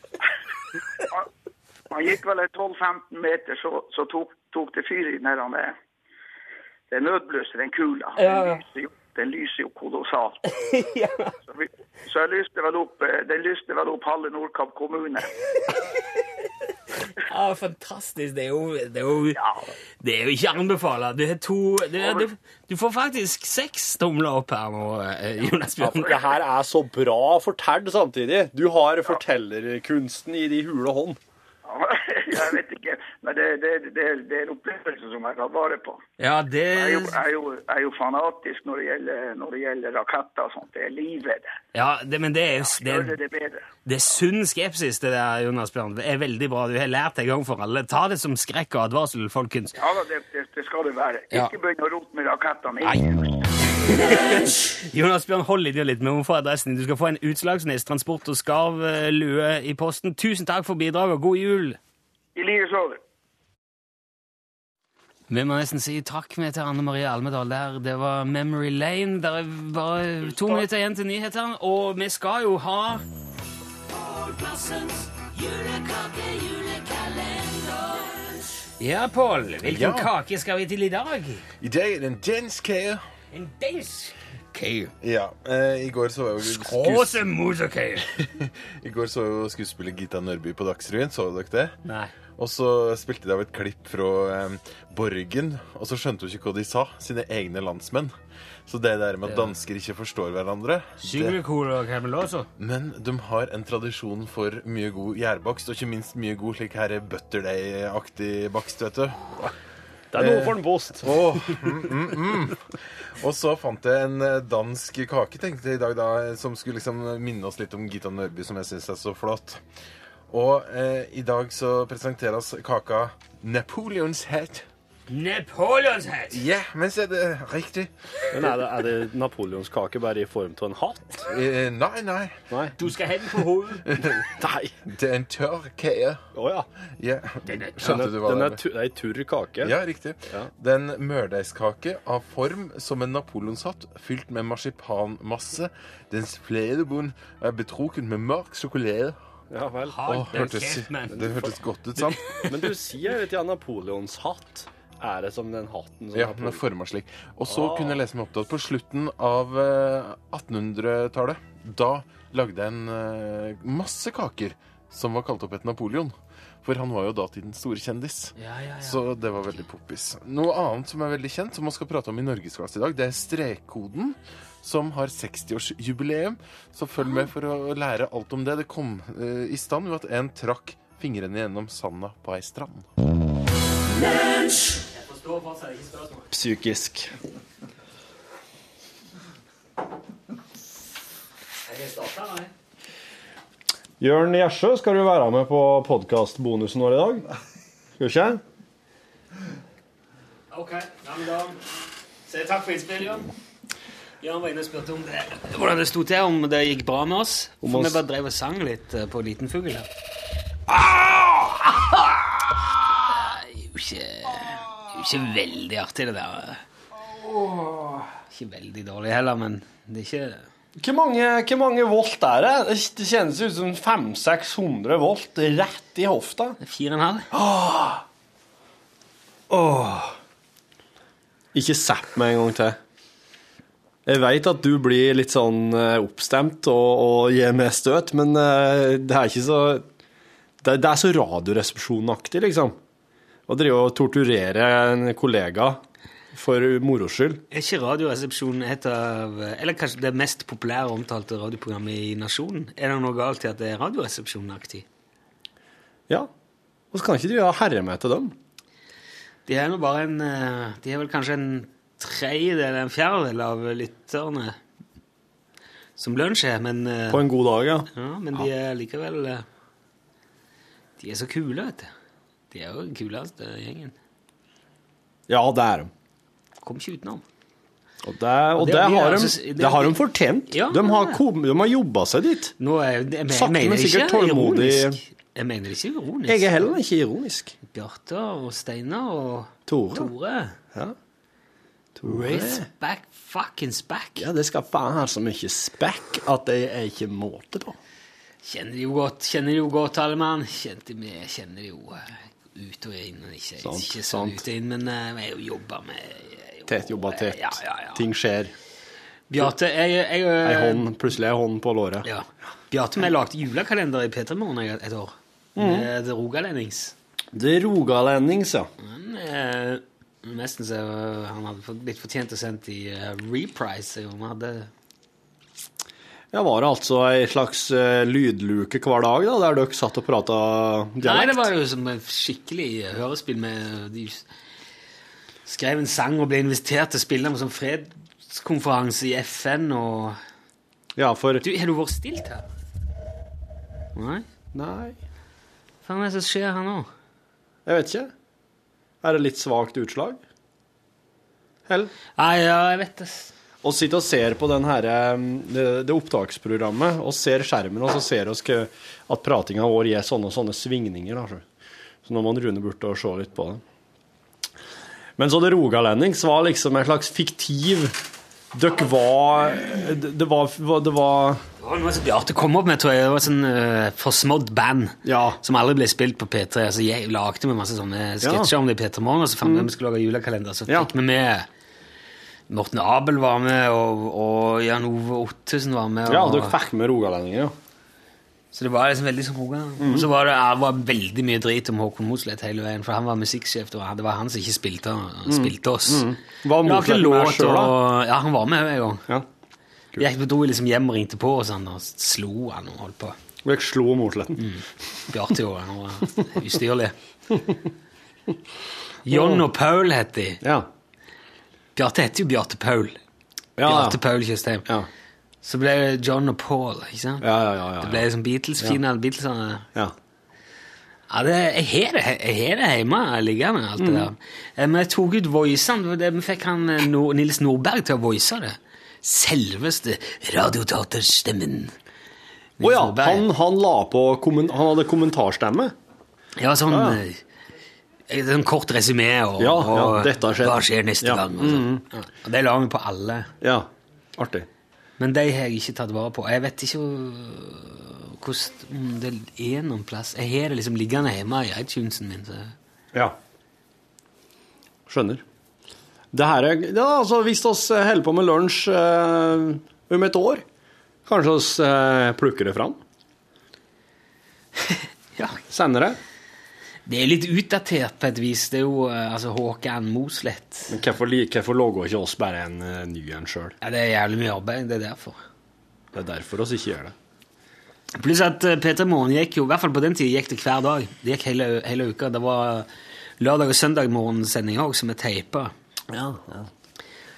han, han gikk vel 12-15 meter, så, så tok, tok det fyr i den der er- det nødbløset, den kula. Den lyser jo, den lyser jo kolossalt. [LAUGHS] Så, vi, så jeg lyste vel opp, eh, den lyste vel opp halve Nordkapp kommune. Ja, fantastisk. Det er jo, det er jo, det er jo ikke anbefala. Du, har to, du, du, du får faktisk seks tomler opp her nå, Jonas Bjørn. Ja, for det her er så bra fortalt samtidig. Du har fortellerkunsten i de hule hånd. Jeg vet ikke, men det, det, det, det er en opplevelse som jeg tar vare på. Ja, det Jeg er jo, jeg er jo, jeg er jo fanatisk når det gjelder, når det gjelder raketter og sånt. Det er livet, det. Ja, det, men det er, det, er, det det det er sunn skepsis, det der, Jonas Bjørn. Det er veldig bra. Du har lært det en gang for alle. Ta det som skrekk og advarsel, folkens. Ja da, det, det, det skal det være. Ja. Ikke begynn å rote med rakettene. Nei. Jonas Bjørn, hold litt, litt. Vi må få adressen din. Du skal få en Utslagsnes Transport og Skarv lue i posten. Tusen takk for bidraget, og god jul! I like så. Vi må nesten si takk med til Anne Marie Almedal der. Det var Memory Lane. Det er bare to minutter igjen til nyhetene, og vi skal jo ha Ja, Pål. Hvilken Ja. kake skal vi til i dag? I dag er det en dansk kake. En dansk kake. Ja, eh, I går så jeg jo Skråse. [LAUGHS] I går så jeg jo skuespiller Gita Nørby på Dagsrevyen. Så dere det? Nei. Og så spilte de av et klipp fra eh, Borgen, og så skjønte hun ikke hva de sa. Sine egne landsmenn. Så det der med at dansker ikke forstår hverandre det. Men de har en tradisjon for mye god gjærbakst, og ikke minst mye god slik her butterdeig-aktig bakst, vet du. Det er noe for en post. Oh, mm, mm, mm. Og så fant jeg en eh, dansk kake tenkte jeg i dag da, som skulle liksom minne oss litt om Gita Nørby, som jeg syns er så flott. Og eh, i dag så presenteres kaka Napoleons hat. Napoleonshett! Ja, men så er det riktig. Men er det, er det napoleonskake bare i form av en hatt? Eh, nei, nei. Nei. Du skal ha den på hodet. [LAUGHS] Nei. Det er en tørr kake. Å ja. Ja. Den er Skjønte du hva Den det er, tu, det er ei turr kake. Ja, riktig. Ja. Det er en mørdeigskake av form som en napoleonshatt, fylt med marsipanmasse. Dens fledebunn er betrukket med mørk sjokolade. Ja vel. Åh, hørtes, det hørtes godt ut, sant? Men du sier litt til Napoleons hatt. Er det som den hatten som Ja, den er forma slik. Og så Ah. kunne jeg lese meg opp til at på slutten av eh, 1800-tallet, da lagde jeg en eh, masse kaker som var kalt opp etter Napoleon. For han var jo datidens store kjendis. Ja, ja, ja. Så det var veldig poppis. Noe annet som er veldig kjent, som man skal prate om i Norgesklasse i dag, det er strekkoden, som har 60-årsjubileum. Så følg med for å lære alt om det. Det kom eh, i stand ved at en trakk fingrene gjennom sanda på ei strand. Psykisk. Jørn Gjersø, skal du være med på podkastbonusen vår i dag? Skal du ikke? Ok, ja, men da sier jeg takk for innspillet, Jan. Jan var inne og spurte om det, hvordan det sto til, om det gikk bra med oss. Om For oss- vi bare drev og sang litt eh, på Liten fugl her. Det er jo ikke, det er jo ikke veldig artig, det der. Ikke veldig dårlig heller, men det er ikke Hvor mange, hvor mange volt er det? Det- Det kjennes ut som 500-600 volt rett i hofta. fire og en halv. Ikke zapp meg en gang til. Jeg veit at du blir litt sånn eh, oppstemt og, og gir meg støt, men eh, det er ikke så Det, det er så Radioresepsjonen-aktig, liksom. Å drive og torturere en kollega for moro skyld. Er ikke Radioresepsjonen et av Eller kanskje det mest populære omtalte radioprogrammet i nasjonen? Er det noe galt i at det er Radioresepsjonen-aktig? Ja. Og så kan ikke du ha herre med til dem. De er bare en eh, De er vel kanskje en tredjedel, en fjerdedel av lytterne som lunsj er, men eh, På en god dag, ja. Ja, men de er likevel eh, De er så kule, vet du. De er jo den kuleste gjengen. Ja, det er de. Kom ikke utenom. Og det, og Det- det, har, de, altså- det- det har de fortjent. Ja, de, har kom, de har jobba seg dit. Nå er, jeg, jeg, Sakte, mener ikke tålmodig. ironisk. Jeg mener ikke ironisk. Jeg er heller ikke ironisk. Bjarte og Steinar og Tore. Tore. Ja. Race back fucking spack. Ja, det skal faen ha så mye spekk at det er ikke måte på. Kjenner de jo godt, kjenner de jo godt, alle mann. Kjente vi kjenner de jo eh, ut og inn. og Ikke, Sant, ikke så sant. ut og inn, men eh, vi er jo jobba med eh, Tett jobba tett. Ja, ja, ja. Ting skjer. Bjarte, jeg, jeg, jeg Ei hånd, plutselig ei hånd på låret. Ja. Bjarte, vi lagde julekalender i P3 Morgen et år. Mm. Med The Rogalendings. Det er rogalendings, ja. Men, eh, nesten så han hadde blitt fortjent og sendt i uh, reprise. og han hadde Ja, Var det altså ei slags uh, lydluke hver dag, da, der dere satt og prata dialekt? Nei, det var jo som et skikkelig hørespill med De skrev en sang og ble invitert til å spille med sånn fredskonferanse i FN og Ja, for Du, har du vært stilt her? Nei? Nei, Hva er det som skjer her nå? jeg vet ikke. Er det litt svakt utslag? Hell? Nei, ja, jeg vet det. Og sitter og ser på den her, eh, det, det opptaksprogrammet og ser skjermen, og så ser vi at pratinga vår gir sånne og sånne svingninger. Da, så. så nå må Rune bort og se litt på det. Men så det rogalendings var liksom en slags fiktiv Dere var Det var, det var noe som Bjarte kom opp med, tror jeg. Det var sånn uh, forsmådd band Ja. som aldri ble spilt på P3. Så jeg lagde med masse sånne sketsjer om det i P3 Morgen, og så fant vi mm. vi skulle lage julekalender. Så fikk vi med Morten Abel var med, og, og Jan Ove Ottesen var med. Ja, dere fikk med rogalendinger, ja. Så det var liksom veldig som Rogaland. Og så var det, var veldig mye drit om Håkon Mosleth hele veien, for han var musikksjef. Det var, det var han som ikke spilte, han spilte oss. Var Lagde Mosleth med sjøl, da? Ja, han var med en gang. Ja. Jeg dro liksom hjem og ringte på og sånn, og slo han og holdt på. Dere slo Morsletten. Bjarte gjorde det. Han var ustyrlig. John og Paul het de. Ja. Bjarte heter jo Bjarte Paul. Ja, Bjarte. Paul Tjøstheim. Ja. Så ble det John og Paul, ikke sant? Ja, ja, ja, ja, Det ble liksom Beatles, fine Beatlesene. ja. Ja, det, jeg har det, det hjemme liggende, alt det der. Eh, Men jeg tok ut voicene. Vi fikk han eh, Nils Nordberg til å voice det. Selveste radioteaterstemmen. Å ja, han, han la på Han hadde kommentarstemme. Ja, sånn Ja. ja. Sånn kort resymé og, Ja, ja, dette har skjedd. hva skjer neste Ja, gang. Og, sånn. ja. og det la vi på alle. Ja, artig. Men de har jeg ikke tatt vare på. Jeg vet ikke hvordan det er noen plass. Jeg har det liksom liggende hjemme i iTunesen min. Så. Ja. Skjønner. Det her er, ja, altså, hvis vi holder på med lunsj eh, om et år, kanskje vi eh, plukker det fram? [LAUGHS] Ja. Sender det? Det er litt utdatert på et vis. Det er jo øh, altså, Håkan Mosleth. Men hvorfor, hvorfor lager ikke oss bare en uh, ny en sjøl? Ja, det er jævlig mye arbeid. Det er derfor. Det er derfor oss ikke gjør det. Pluss at uh, P3 Morgen gikk jo, i hvert fall på den tida, gikk det hver dag. Det gikk hele, hele uka. Det var lørdag og søndag morgensending òg, som er teipa.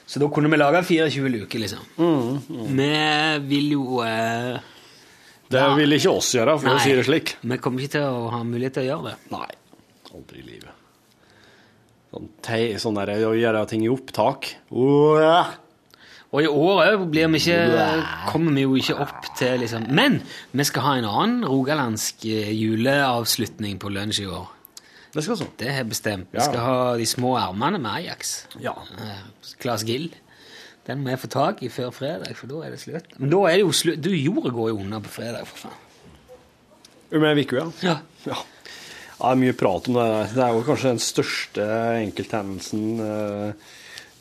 Så da kunne vi lage 24 luker, liksom. Vi vil jo eh, Det Ja. vil ikke oss gjøre, for å si det slik. Vi kommer ikke til å ha mulighet til å gjøre det. Nei, aldri i livet. Sånn, te, sånn der, å gjøre ting i opptak. Åh. Og i år òg kommer vi jo ikke opp til liksom Men vi skal ha en annen rogalandsk eh, juleavslutning på lunsj i år. Det skal så. Det har jeg bestemt. Vi skal ha De små ermene med Ajax. Ja. Klas Claes Gill. Den må jeg få tak i før fredag, for da er det slutt. Men da er det jo slutt. Du, jordet går jo unna på fredag, for faen. Med uke, ja. Ja. Ja. Ja, det er mye prat om det. Det er jo kanskje den største enkelthendelsen eh,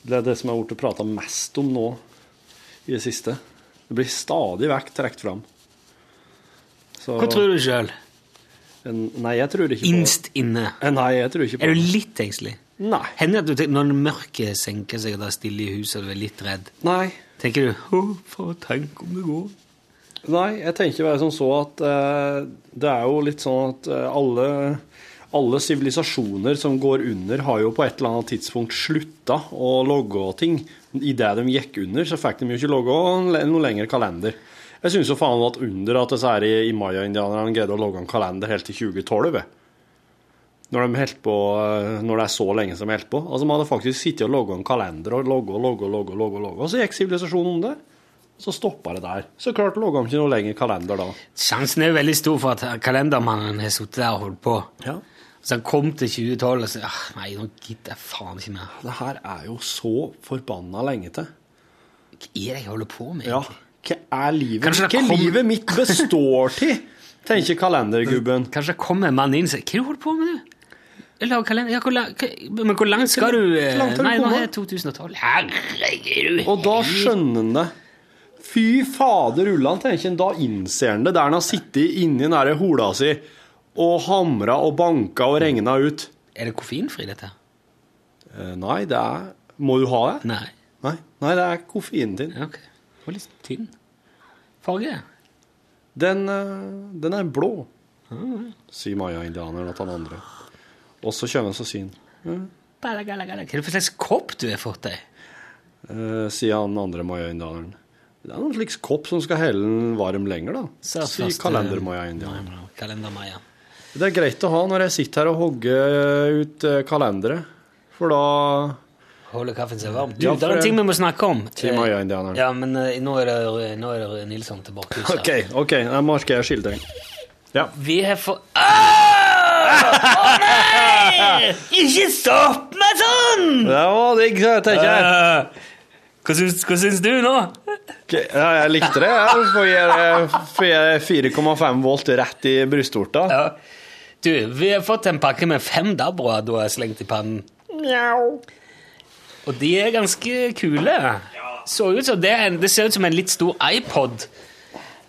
Det er det som har blitt prata mest om nå i det siste. Det blir stadig vekk trukket fram. Så- Hva tror du sjøl? Nei, jeg tror ikke på Innst inne. Eh, Nei, jeg tror ikke på Er du litt engstelig? Nei. Hender det at du tenker, når mørket senker seg, og det er stille i huset, og du er litt redd, Nei. tenker du Å, for tenk om det går? Nei, jeg tenker bare som så at eh, det er jo litt sånn at eh, alle alle sivilisasjoner som går under, har jo på et eller annet tidspunkt slutta å logge ting. Idet de gikk under, så fikk de jo ikke logge noe lengre kalender. Jeg syns jo faen at under at disse her i, i Maya-indianerne greide å logge en kalender helt til 2012. Når, de helt på, eh, når det er så lenge som de holdt på. Altså, man hadde faktisk sittet og logga en kalender og logga og logga og logga, logga, logga. Og så gikk sivilisasjonen under. Og så stoppa det der. Så klart logga de ikke noe lenger kalender da. Sjansen er jo veldig stor for at kalendermannen har sittet der og holdt på. Ja. Så han kom til 2012 og sa ah, nei, nå gidder jeg faen ikke mer. Det her er jo så forbanna lenge til. Hva er det jeg holder på med? Ja. Hva er livet Hva kom- livet mitt består til, tenker [LAUGHS] kalendergubben. Kanskje det kommer en mann inn og sier Hva er det du holder på med, du? Lager kalender. Ja, hvor lang, hva, men hvor langt skal du eh, Hvor langt har du Nei, nå er det 2012. Herregud. Og da skjønner han det. Fy fader ullan, tenker han. Da innser han det. Der han har sittet inni den der hola si og hamra og banka og regna ut. Er det koffeinfri, dette? Eh, Nei, det er Må du ha det? Nei. Nei, Nei det er koffeinen din. Ja, ok. Det var litt tynn. Farge? Den, eh, den er blå, sier Maya-indianeren til han andre. Og så kommer så gala, gala. Hva er det for slags kopp du har fått deg? eh, Sier han andre mayaindianeren. Det er noen slags kopp som skal helle den varm lenger, da. Sier kalendermayaindianeren. kalender-Maya-indianeren. Kalender-Maja. Det er greit å ha når jeg sitter her og hogger ut kalenderet kalendere, for da Holder kaffen seg varm. Du, Ja, det er en ting vi må snakke om. Sier Maya-indianeren. Ja, men uh, nå er det, nå er det Nilsson tilbake. bakhuset. OK, ok, jeg markerer skilting. Ja. Vi har fått Åh! Å nei! Ikke stopp meg sånn! Det var digg, tenker jeg. Eh, Hva syns, hva syns du nå? Ja, jeg likte det. Jeg får gi- får 4,5 volt rett i brystvorta. Ja. Du, vi har fått en pakke med fem dabroer du har slengt i pannen. Og de er ganske kule. Så ut som det, det ser ut som en litt stor iPod.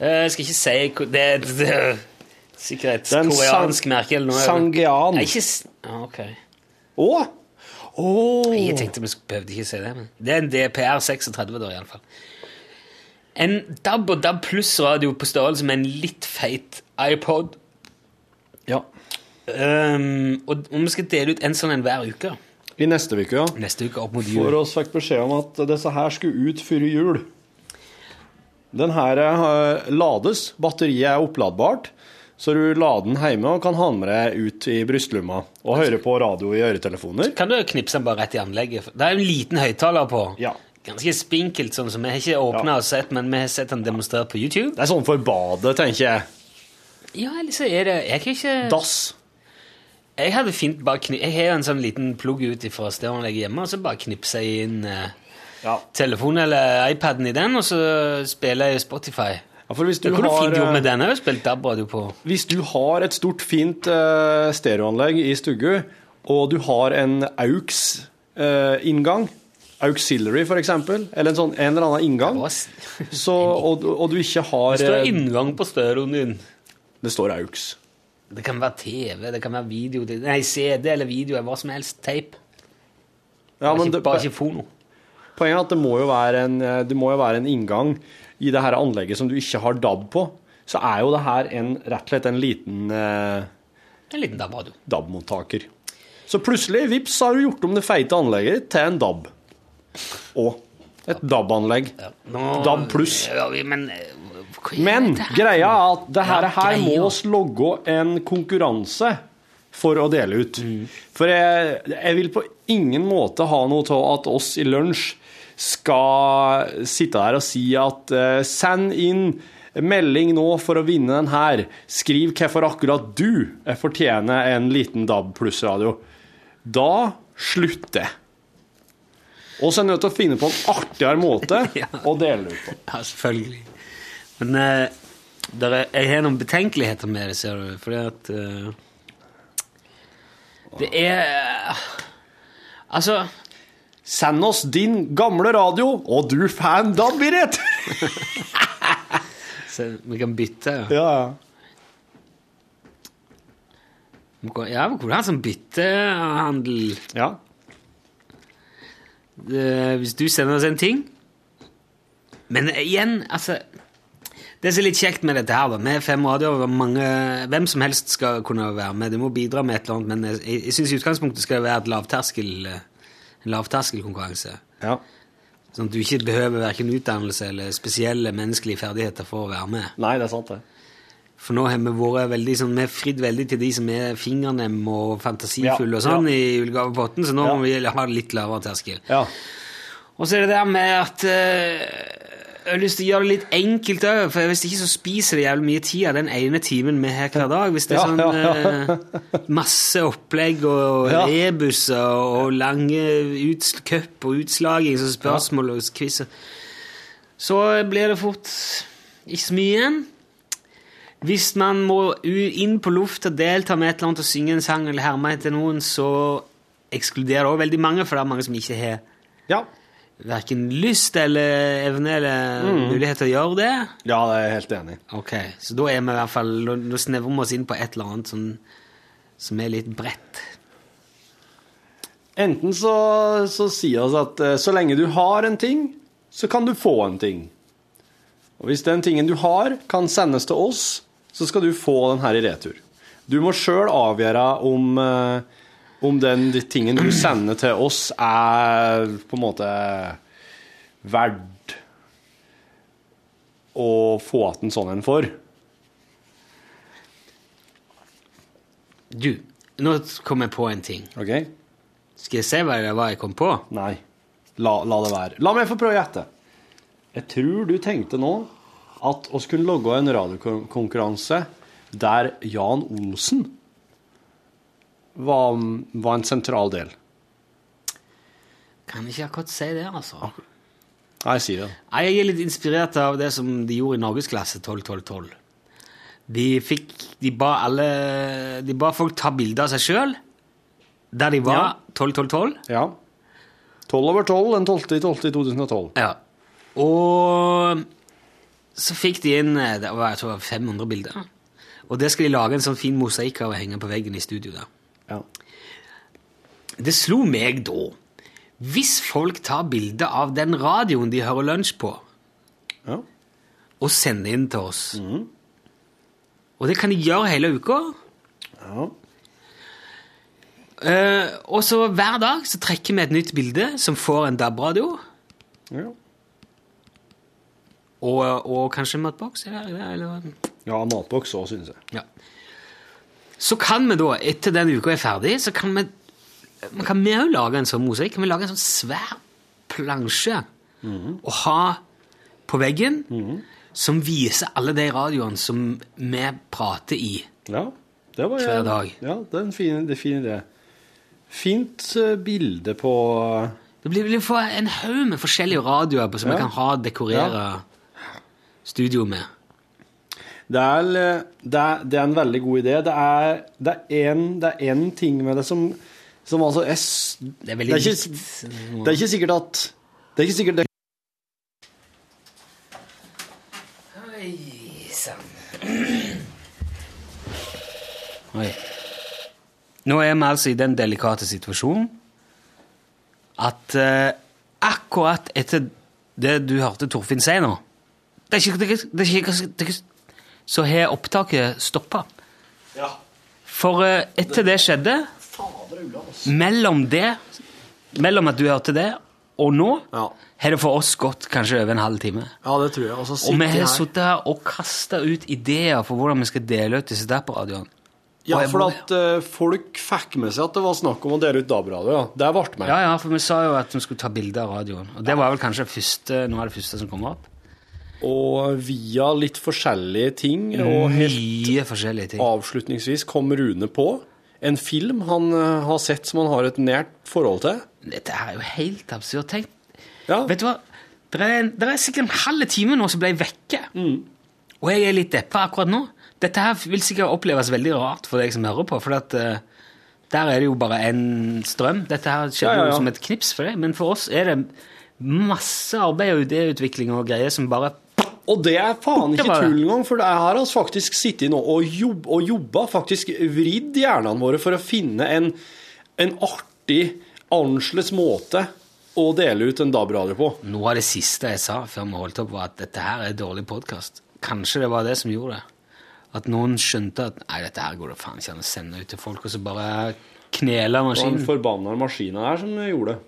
Eh, Jeg skal ikke si Det det er sikkert et Det er en koreansk merke eller noe. Sangean. Nei, ikke ah, Ok. Å! Oh. Jeg tenkte vi behøvde ikke si det, men det er en DPR 36 da, iallfall. En DAB og DAB pluss-radio på størrelse med en litt feit iPod. Ja. Um, og og vi skal dele ut en sånn en hver uke. I neste uke, ja. Neste uke opp mot For oss fikk beskjed om at disse her skulle ut før jul. Den her eh, lades. Batteriet er oppladbart. Så du lader den hjemme og kan ha den med deg ut i brystlomma og høre på radio i øretelefoner. Kan du knipse den bare rett i anlegget? Det er en liten høyttaler på. Ja. Ganske spinkelt, sånn som vi har ikke åpna og sett, men vi har sett den demonstrert på YouTube. Det er sånn for badet, tenker jeg. Ja, eller så er det Jeg kan ikke Dass. Jeg hadde fint bare kni Jeg har jo en sånn liten plugg ut fra stereoanlegget hjemme, og så bare knipser jeg inn eh, Ja. telefonen eller iPaden i den, og så spiller jeg Spotify. For hvis du har, fint jobb med eh, den òg, spilt DAB-radio på. Hvis du har et stort, fint uh, stereoanlegg i stugu, og du har en AUX-inngang, Auxiliary for eksempel, eller en, sånn, en eller annen inngang, [LAUGHS] så, og, og du ikke har Det står eh, inngang på stereoen din. Det står AUX. Det kan være TV, det kan være video Nei, CD eller video hva som helst. Tape. Ja, men ikke, det, bare ikke fono. poenget er at det må, jo være en, eh, må jo være en inngang i det her anlegget som du ikke har DAB på. Så er jo det her en, rett og slett en liten eh, En liten DAB-radio. DAB-mottaker. Så plutselig, vips, har du gjort om det feite anlegget til en DAB. Og et DAB-anlegg. Ja. DAB pluss. Ja, men eh, Men greia er at det her, her må oss logge en konkurranse for å dele ut. Mm. For jeg, jeg vil på ingen måte ha noe til at oss i lunsj skal sitte der og si at eh, send inn melding nå for å vinne den her. Skriv hvorfor akkurat du fortjener en liten DAB pluss-radio. Da slutter jeg. Og så er jeg nødt til å finne på en artigere måte [LAUGHS] Ja. å dele ut på. Ja, selvfølgelig. Men uh, der er, jeg har noen betenkeligheter med det, ser du. Fordi at uh, Det er Altså Send oss din gamle radio, og du får en DAB i retur! [LAUGHS] så Vi kan bytte. Ja. Ja, Ja, vi kunne ha sånn byttehandel. ja. Eh, hvis du sender oss en ting Men igjen, altså Det som er litt kjekt med dette her, da, med fem radioer mange, Hvem som helst skal kunne være med. Du må bidra med et eller annet, men jeg, jeg syns i utgangspunktet skal det være et lavterskel, eh, lavterskelkonkurranse. ja. Sånn at du ikke behøver verken utdannelse eller spesielle menneskelige ferdigheter for å være med. Nei, det er sant, det. For nå har vi vært veldig sånn, vi har fridd veldig til de som er fingernemme og fantasifulle Ja, og sånn ja. i julegavepotten, så nå Ja. må vi ha litt lavere terskel. Ja. Og så er det der med at eh, jeg har lyst til å gjøre det litt enkelt òg, for hvis ikke så spiser det jævlig mye tid av den ene timen vi har hver dag. Hvis det er sånn ja, ja. ja. masse opplegg og rebuser og lange cup og utslaging og spørsmål og quizer, så blir det fort ikke så mye igjen. Hvis man må inn på luft og delta med et eller annet og synge en sang eller herme etter noen, så ekskluderer det også veldig mange, for det er mange som ikke har Ja. Verken lyst eller evne eller mulighet til å gjøre det. ja, det er jeg helt enig i. Ok, Så da er vi i hvert fall, nå nå snevrer vi oss inn på et eller annet som, som er litt bredt. Enten så, så sier vi at eh, så lenge du har en ting, så kan du få en ting. Og hvis den tingen du har, kan sendes til oss, så skal du få den her i retur. Du må sjøl avgjøre om, eh, om den tingen du sender til oss, er på en måte verdt å få igjen en sånn en for. Du, nå kom jeg på en ting. OK? Skal jeg se hva det var jeg kom på? Nei. La, la det være. La meg få prøve å gjette. Jeg tror du tenkte nå at oss kunne logge en radiokonkurranse der Jan Olsen var, var en sentral del. Kan ikke akkurat si det, altså. Nei, si det. Jeg er litt inspirert av det som de gjorde i Norgesklasse 12-12-12. De fikk De ba alle De ba folk ta bilde av seg sjøl der de var 12-12-12. Ja. 12 over 12 den 12. i 12. i 2012. Ja. Og så fikk de inn eh, det var, jeg tror, det var 500 bilder. Og det skal de lage en sånn fin mosaikk av og henge på veggen i studio. der. Det slo meg da Hvis folk tar bilde av den radioen de hører lunsj på, Ja. og sender inn til oss Og det kan de gjøre hele uka. Ja. Uh, og så hver dag så trekker vi et nytt bilde som får en DAB-radio. Ja. Og, og kanskje en matboks. Eller, eller, ja, matboks òg, synes jeg. Ja. Så kan vi da, etter den uka er ferdig, så kan vi man kan vi òg lage en sånn mosaikk. Kan vi lage en sånn svær plansje og ha på veggen som viser alle de radioene som vi prater i. Ja, det var Hver dag. Ja, det er en fin, det fin idé. Fint eh, bilde på Det blir blir for en haug med forskjellige radioer på, som vi Ja. kan ha dekorere studio med. det er, eh, det, er, det er en veldig god idé. Det er, det det en ting med det som, som altså er, s- Det er veldig det er ikke, likt. det er ikke sikkert at Det er ikke sikkert det Oi sann. Oi. Nå er vi altså i den delikate situasjonen at eh, akkurat etter det du hørte Torfinn si nå det er ikke, det er ikke, det er ikke, det er Så har opptaket stoppa. For eh, etter det skjedde Mellom det Mellom at du hørte det, og nå Ja. har det for oss gått kanskje over en halv time. Ja, det tror jeg. Og så Og vi har sittet her og kasta ut ideer for hvordan vi skal dele ut disse DAB-radioene. Ja, for at uh, folk fikk med seg at det var snakk om å dele ut DAB-radio. Ja. Det ble med. Ja, ja, for vi sa jo at vi skulle ta bilde av radioen. Og det var vel kanskje første, noe av det første som kom opp. Og via litt forskjellige ting, og helt Mye forskjellige ting. avslutningsvis kom Rune på en film han eh, har sett som han har et nært forhold til. Dette er jo helt absurd. Tenk, Ja. vet du hva? Det er, er sikkert en halv time nå som ble vekke. Mm. Og jeg er litt deppa akkurat nå. Dette her vil sikkert oppleves veldig rart for deg som hører på, for at, uh, der er det jo bare en strøm. Dette her skjedde ja, ja. jo som et knips for deg, men for oss er det masse arbeid og idéutvikling og greier som bare Og det er faen ikke tull engang, for her har vi faktisk sittet nå og, jobb, og jobba, faktisk vridd hjernene våre for å finne en, en artig, annerledes måte å dele ut en DAB-radio på. Noe av det siste jeg sa før vi holdt opp, var at dette her er dårlig podkast. Kanskje det var det som gjorde det. At noen skjønte at nei, dette her går det faen ikke an å sende ut til folk, og så bare kneler Det var den maskinen. forbanna maskina her som gjorde det.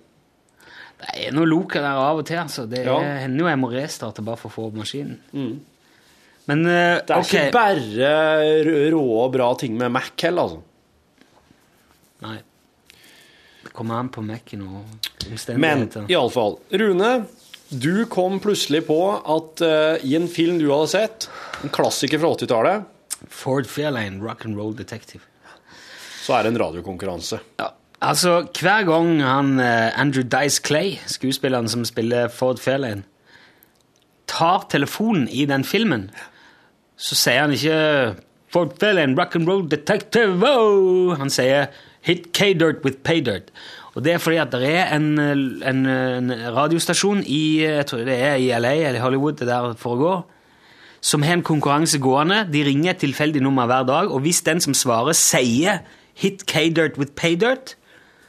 Det er noe loka der av og til, altså. Det Ja. hender jo jeg må restarte bare for å få opp maskinen. Men uh, Det er okay. ikke bare rå og bra ting med Mac heller, altså. Nei. Det kommer an på Mac-en og Men omstendigheter. iallfall, Rune, du kom plutselig på at uh, i en film du hadde sett, en klassiker fra 80-tallet, Ford Fairlane, Rock and Roll Detective. så er det en radiokonkurranse. Ja, altså Hver gang han eh, Andrew Dice Clay, skuespilleren som spiller Ford Fairlane, tar telefonen i den filmen, så sier han ikke Ford Fairlane, rock and roll detective, wow! Han sier hit K-dirt with paydirt. Og det er fordi at det er en, en, en radiostasjon i jeg tror det er i LA eller Hollywood det der foregår, som har en konkurranse gående. De ringer et tilfeldig nummer hver dag, og hvis den som svarer, sier 'hit K-dirt with paydirt',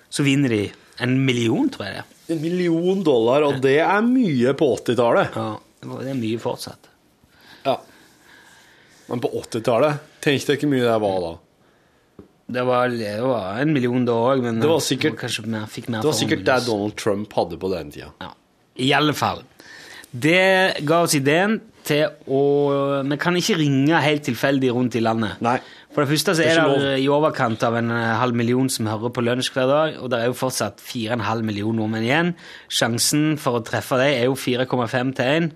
så vinner de en million, tror jeg det er. En million dollar, og det er mye på 80-tallet. Ja, det er mye fortsatt. Ja. Men på 80-tallet, tenk deg ikke mye det var da. Det var, det var en million da òg, men Det var sikkert- mer, mer Det var sikkert det. Donald Trump hadde på den tida. Ja. I alle fall. Det ga oss ideen til å Vi kan ikke ringe helt tilfeldig rundt i landet. Nei. For det første så er det i overkant av en eh, halv million som hører på lunsj hver dag, og det er jo fortsatt 4,5 millioner nordmenn igjen. Sjansen for å treffe dem er jo 4,5 til 1.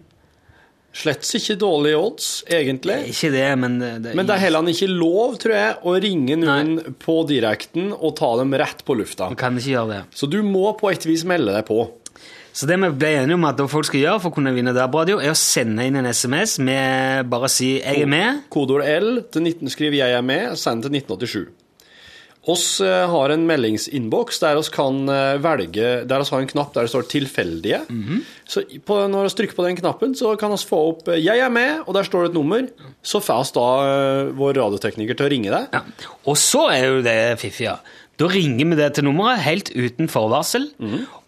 Slett ikke dårlige odds, egentlig. Ikke det, men det, Men det er heller ikke lov, tror jeg, å ringe noen på direkten og ta dem rett på lufta. kan ikke gjøre det. Så du må på et vis melde deg på. Så det vi ble enige om at folk skal gjøre for å kunne vinne DAB-radio, er å sende inn en SMS med bare si 'jeg er med'. Kodeord L til 19, skriv 'jeg er med', send til 1987. Oss eh, har en meldingsinnboks der oss kan eh, velge Der oss har en knapp der det står 'tilfeldige'. Så på, når vi trykker på den knappen, så kan vi få opp eh, 'jeg er med', og der står det et nummer. Så får vi da vår radiotekniker til å ringe deg. Og så er jo det fiffige. Da ringer vi det til nummeret helt uten forvarsel,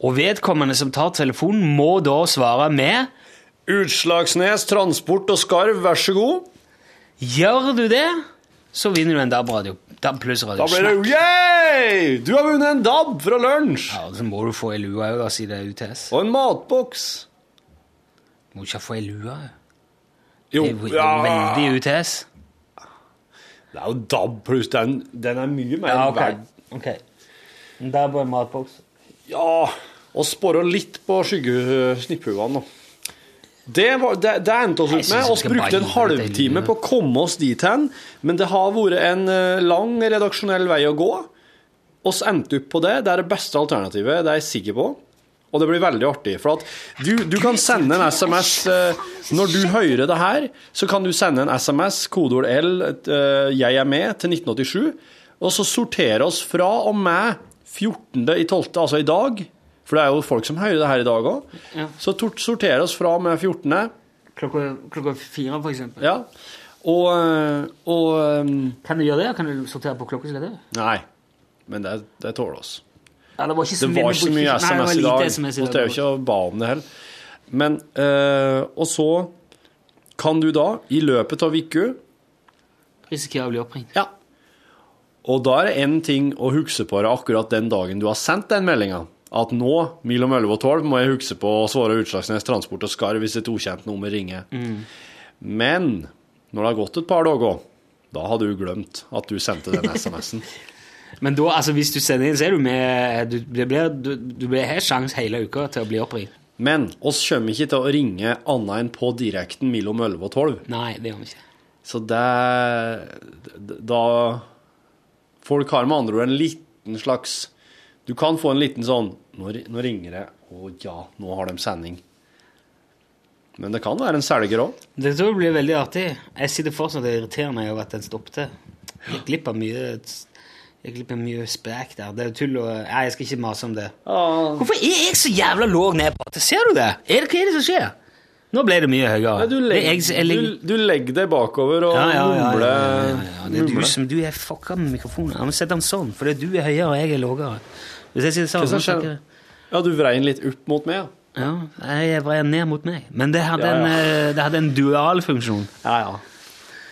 og vedkommende som tar telefonen, må da svare med Utslagsnes Transport og Skarv, vær så god. Gjør du det, så vinner du en DAB-radio. DAB pluss radio. Da blir det yeah! Du har vunnet en DAB fra lunsj! Ja, Så må du få ei lue òg, siden det er UTS. Og en matboks. Du Må ikke få ei lue. Jo, det er ja. veldig UTS. Det er jo DAB pluss. Den, den er mye mer Ja, okay. verd. Ok. Det er bare matboks. Ja, og spore litt på skyggesnipphuene nå. Det, var, det, det endte oss ut med. vi brukte en halvtime på å komme oss dit hen, men det har vært en eh, lang redaksjonell vei å gå. Oss endte opp på det. Det er det beste alternativet, det er jeg sikker på. Og det blir veldig artig. For at du, du kan sende en SMS eh, Når du hører det her, så kan du sende en SMS, kodeord L, eh, 'Jeg er med', til 1987. Og så sortere oss fra og med 14.12., altså i dag. For det er jo folk som hører det her i dag òg. Ja. Så sorterer sortere oss fra og med 14. Klokka, klokka fire, for eksempel. Ja. Og, eh, og eh, Kan du gjøre det? Kan du sortere på klokkeslettet? Nei. Men det, det tåler oss. Ja, det var ikke så Det var ikke så mye Nei, SMS i dag. SMS i dag. det er jo ikke å ba om det heller. Men eh, Og så kan du da, i løpet av uka Risikerer å bli oppringt. Ja. Og da er det én ting å huske på det akkurat den dagen du har sendt den meldinga. At nå, mellom 11 og 12, må jeg huske på å svare Utslagsnes Transport og Skarv hvis et ukjent nummer ringer. Mm. Men når det har gått et par dager, da har du glemt at du sendte den SMS-en. [LAUGHS] Men da, altså, hvis du sender inn, så er du med Du, blir, du, du blir helt sjanse hele uka til å bli oppringt. Men oss kommer ikke til å ringe annet enn på direkten mellom 11 og 12. Nei, det gjør vi ikke. Så det Da Folk har med andre ord en liten slags Du kan få en liten sånn Nå, nå ringer det, Å ja, nå har de sending. Men det kan være en selger òg. Det tror jeg blir veldig artig. Jeg sitter fortsatt og irriterer meg over at den stoppet. Jeg gikk glipp av mye jeg glipper mye sprek der. Det er jo tull og Nei, jeg skal ikke mase om det. Hvorfor er jeg så jævla låg ned på det? Ser du det? Er det hva er det som skjer? Nå ble det mye høyere. Du, er legger- deg bakover og mumler. ja. Det er du som du er fucka med mikrofonen. Jeg må sette den sånn, for du er høyere og jeg er lavere. Hvis jeg sier sånn, så Ja, du vrei den litt opp mot meg, ja. Ja, jeg vreier ned mot meg. Men det hadde. En, eh, det hadde en dualfunksjon. Ja, ja.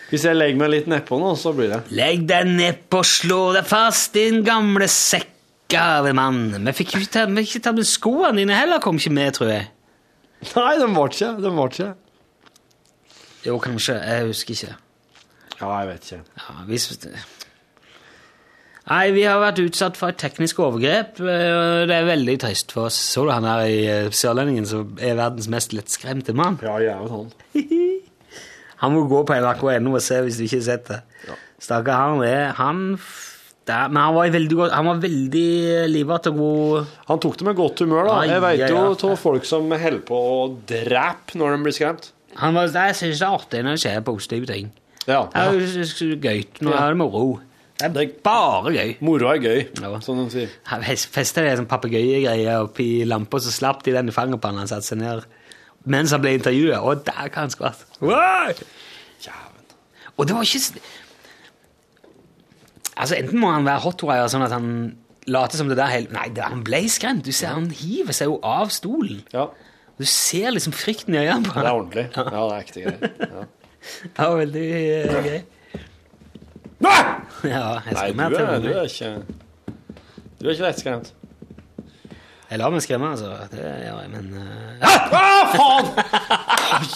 Hvis jeg legger meg litt nedpå nå, så blir det Legg deg nedpå, slå deg fast, din gamle sekk. Gave ta, vi fikk ikke tatt med skoene dine heller, kom ikke med, tror jeg. [LAUGHS] Nei, den var ikke. Den var ikke. Jo, kanskje. Jeg husker ikke. Ja, jeg vet ikke. Ja, hvis... Nei, vi har vært utsatt for et teknisk overgrep. eh, Det er veldig trist for oss. Så du han her i eh, Sørlendingen som er verdens mest lettskremte mann? Ja, jeg er jo sånn. [LAUGHS] Han må gå på nrk.no og se hvis du ikke har sett det. Stakkar, han er han, der, Men han var, veldig godt, han var veldig livete og god Han tok det med godt humør, da. Ai, Jeg vet ja, jo ja. av folk som holder på å drepe når de blir skremt. Han var, Jeg syns det er artig når det skjer positive ting. Ja. Det er jo gøy. Nå er det moro. Det er bare gøy. Moro er gøy, Ja. som de sier. Festa det som papegøyegreier oppi lampa, så slapp de den i fanget på han han satte seg ned. Mens han ble intervjuet. Og der kan han skvatt. Wow! Og det var ikke Altså, enten må han være hotwire sånn at han later som det der hele Nei, det, han ble skremt. Du ser han hiver seg jo av stolen. Ja. Du ser liksom frykten i øynene på Det er ordentlig. Ja, det er ekte greier. Ja. [LAUGHS] Det var veldig uh, gøy. Nei! Ja, jeg Nei, du er, du er ikke Du er ikke lettskremt. Jeg lar meg skremme, altså. Det gjør jeg, men eh, Ah, [LAUGHS] faen!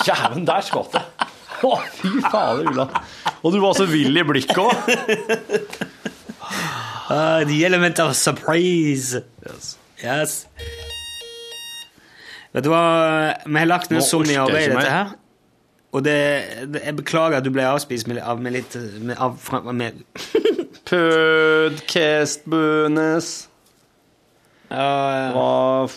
Jævlen, der skvatt det. Å, fy fader, Ulla. Og du var så vill i blikket òg. Uh, the element of surprise. Yes. Vet du hva, vi har lagt ned så mye arbeid i dette her. Og det, det, jeg beklager at du ble avspist med, av, med litt med, av, med, [LAUGHS] Podcast bonus. ja,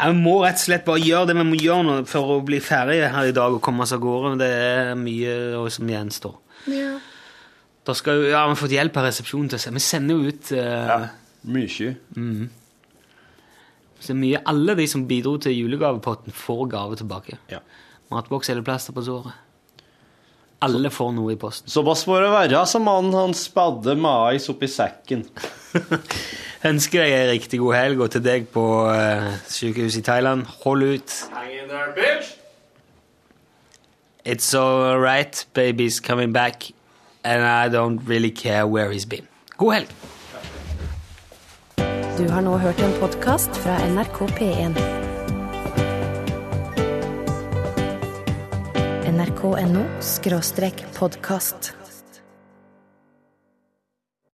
Vi må rett og slett bare gjøre det vi må gjøre nå for å bli ferdig her i dag og komme oss av gårde. Det er mye som gjenstår. Da skal ja, Vi har fått hjelp av resepsjonen til å se. Vi sender jo ut eh, Mye. så mye. Alle de som bidro til julegavepotten, får gave tilbake. Ja. Matboks eller plaster på såret. Alle får noe i posten. Såpass får det være, sa mannen han spadde mais oppi sekken. Ønsker deg en riktig god helg, og til deg på uh, sykehuset i Thailand, hold ut. It's all right, baby's coming back, and I don't really care where he's been. God helg! Du har nå hørt en podkast fra NRK P1. nrk.no podkast.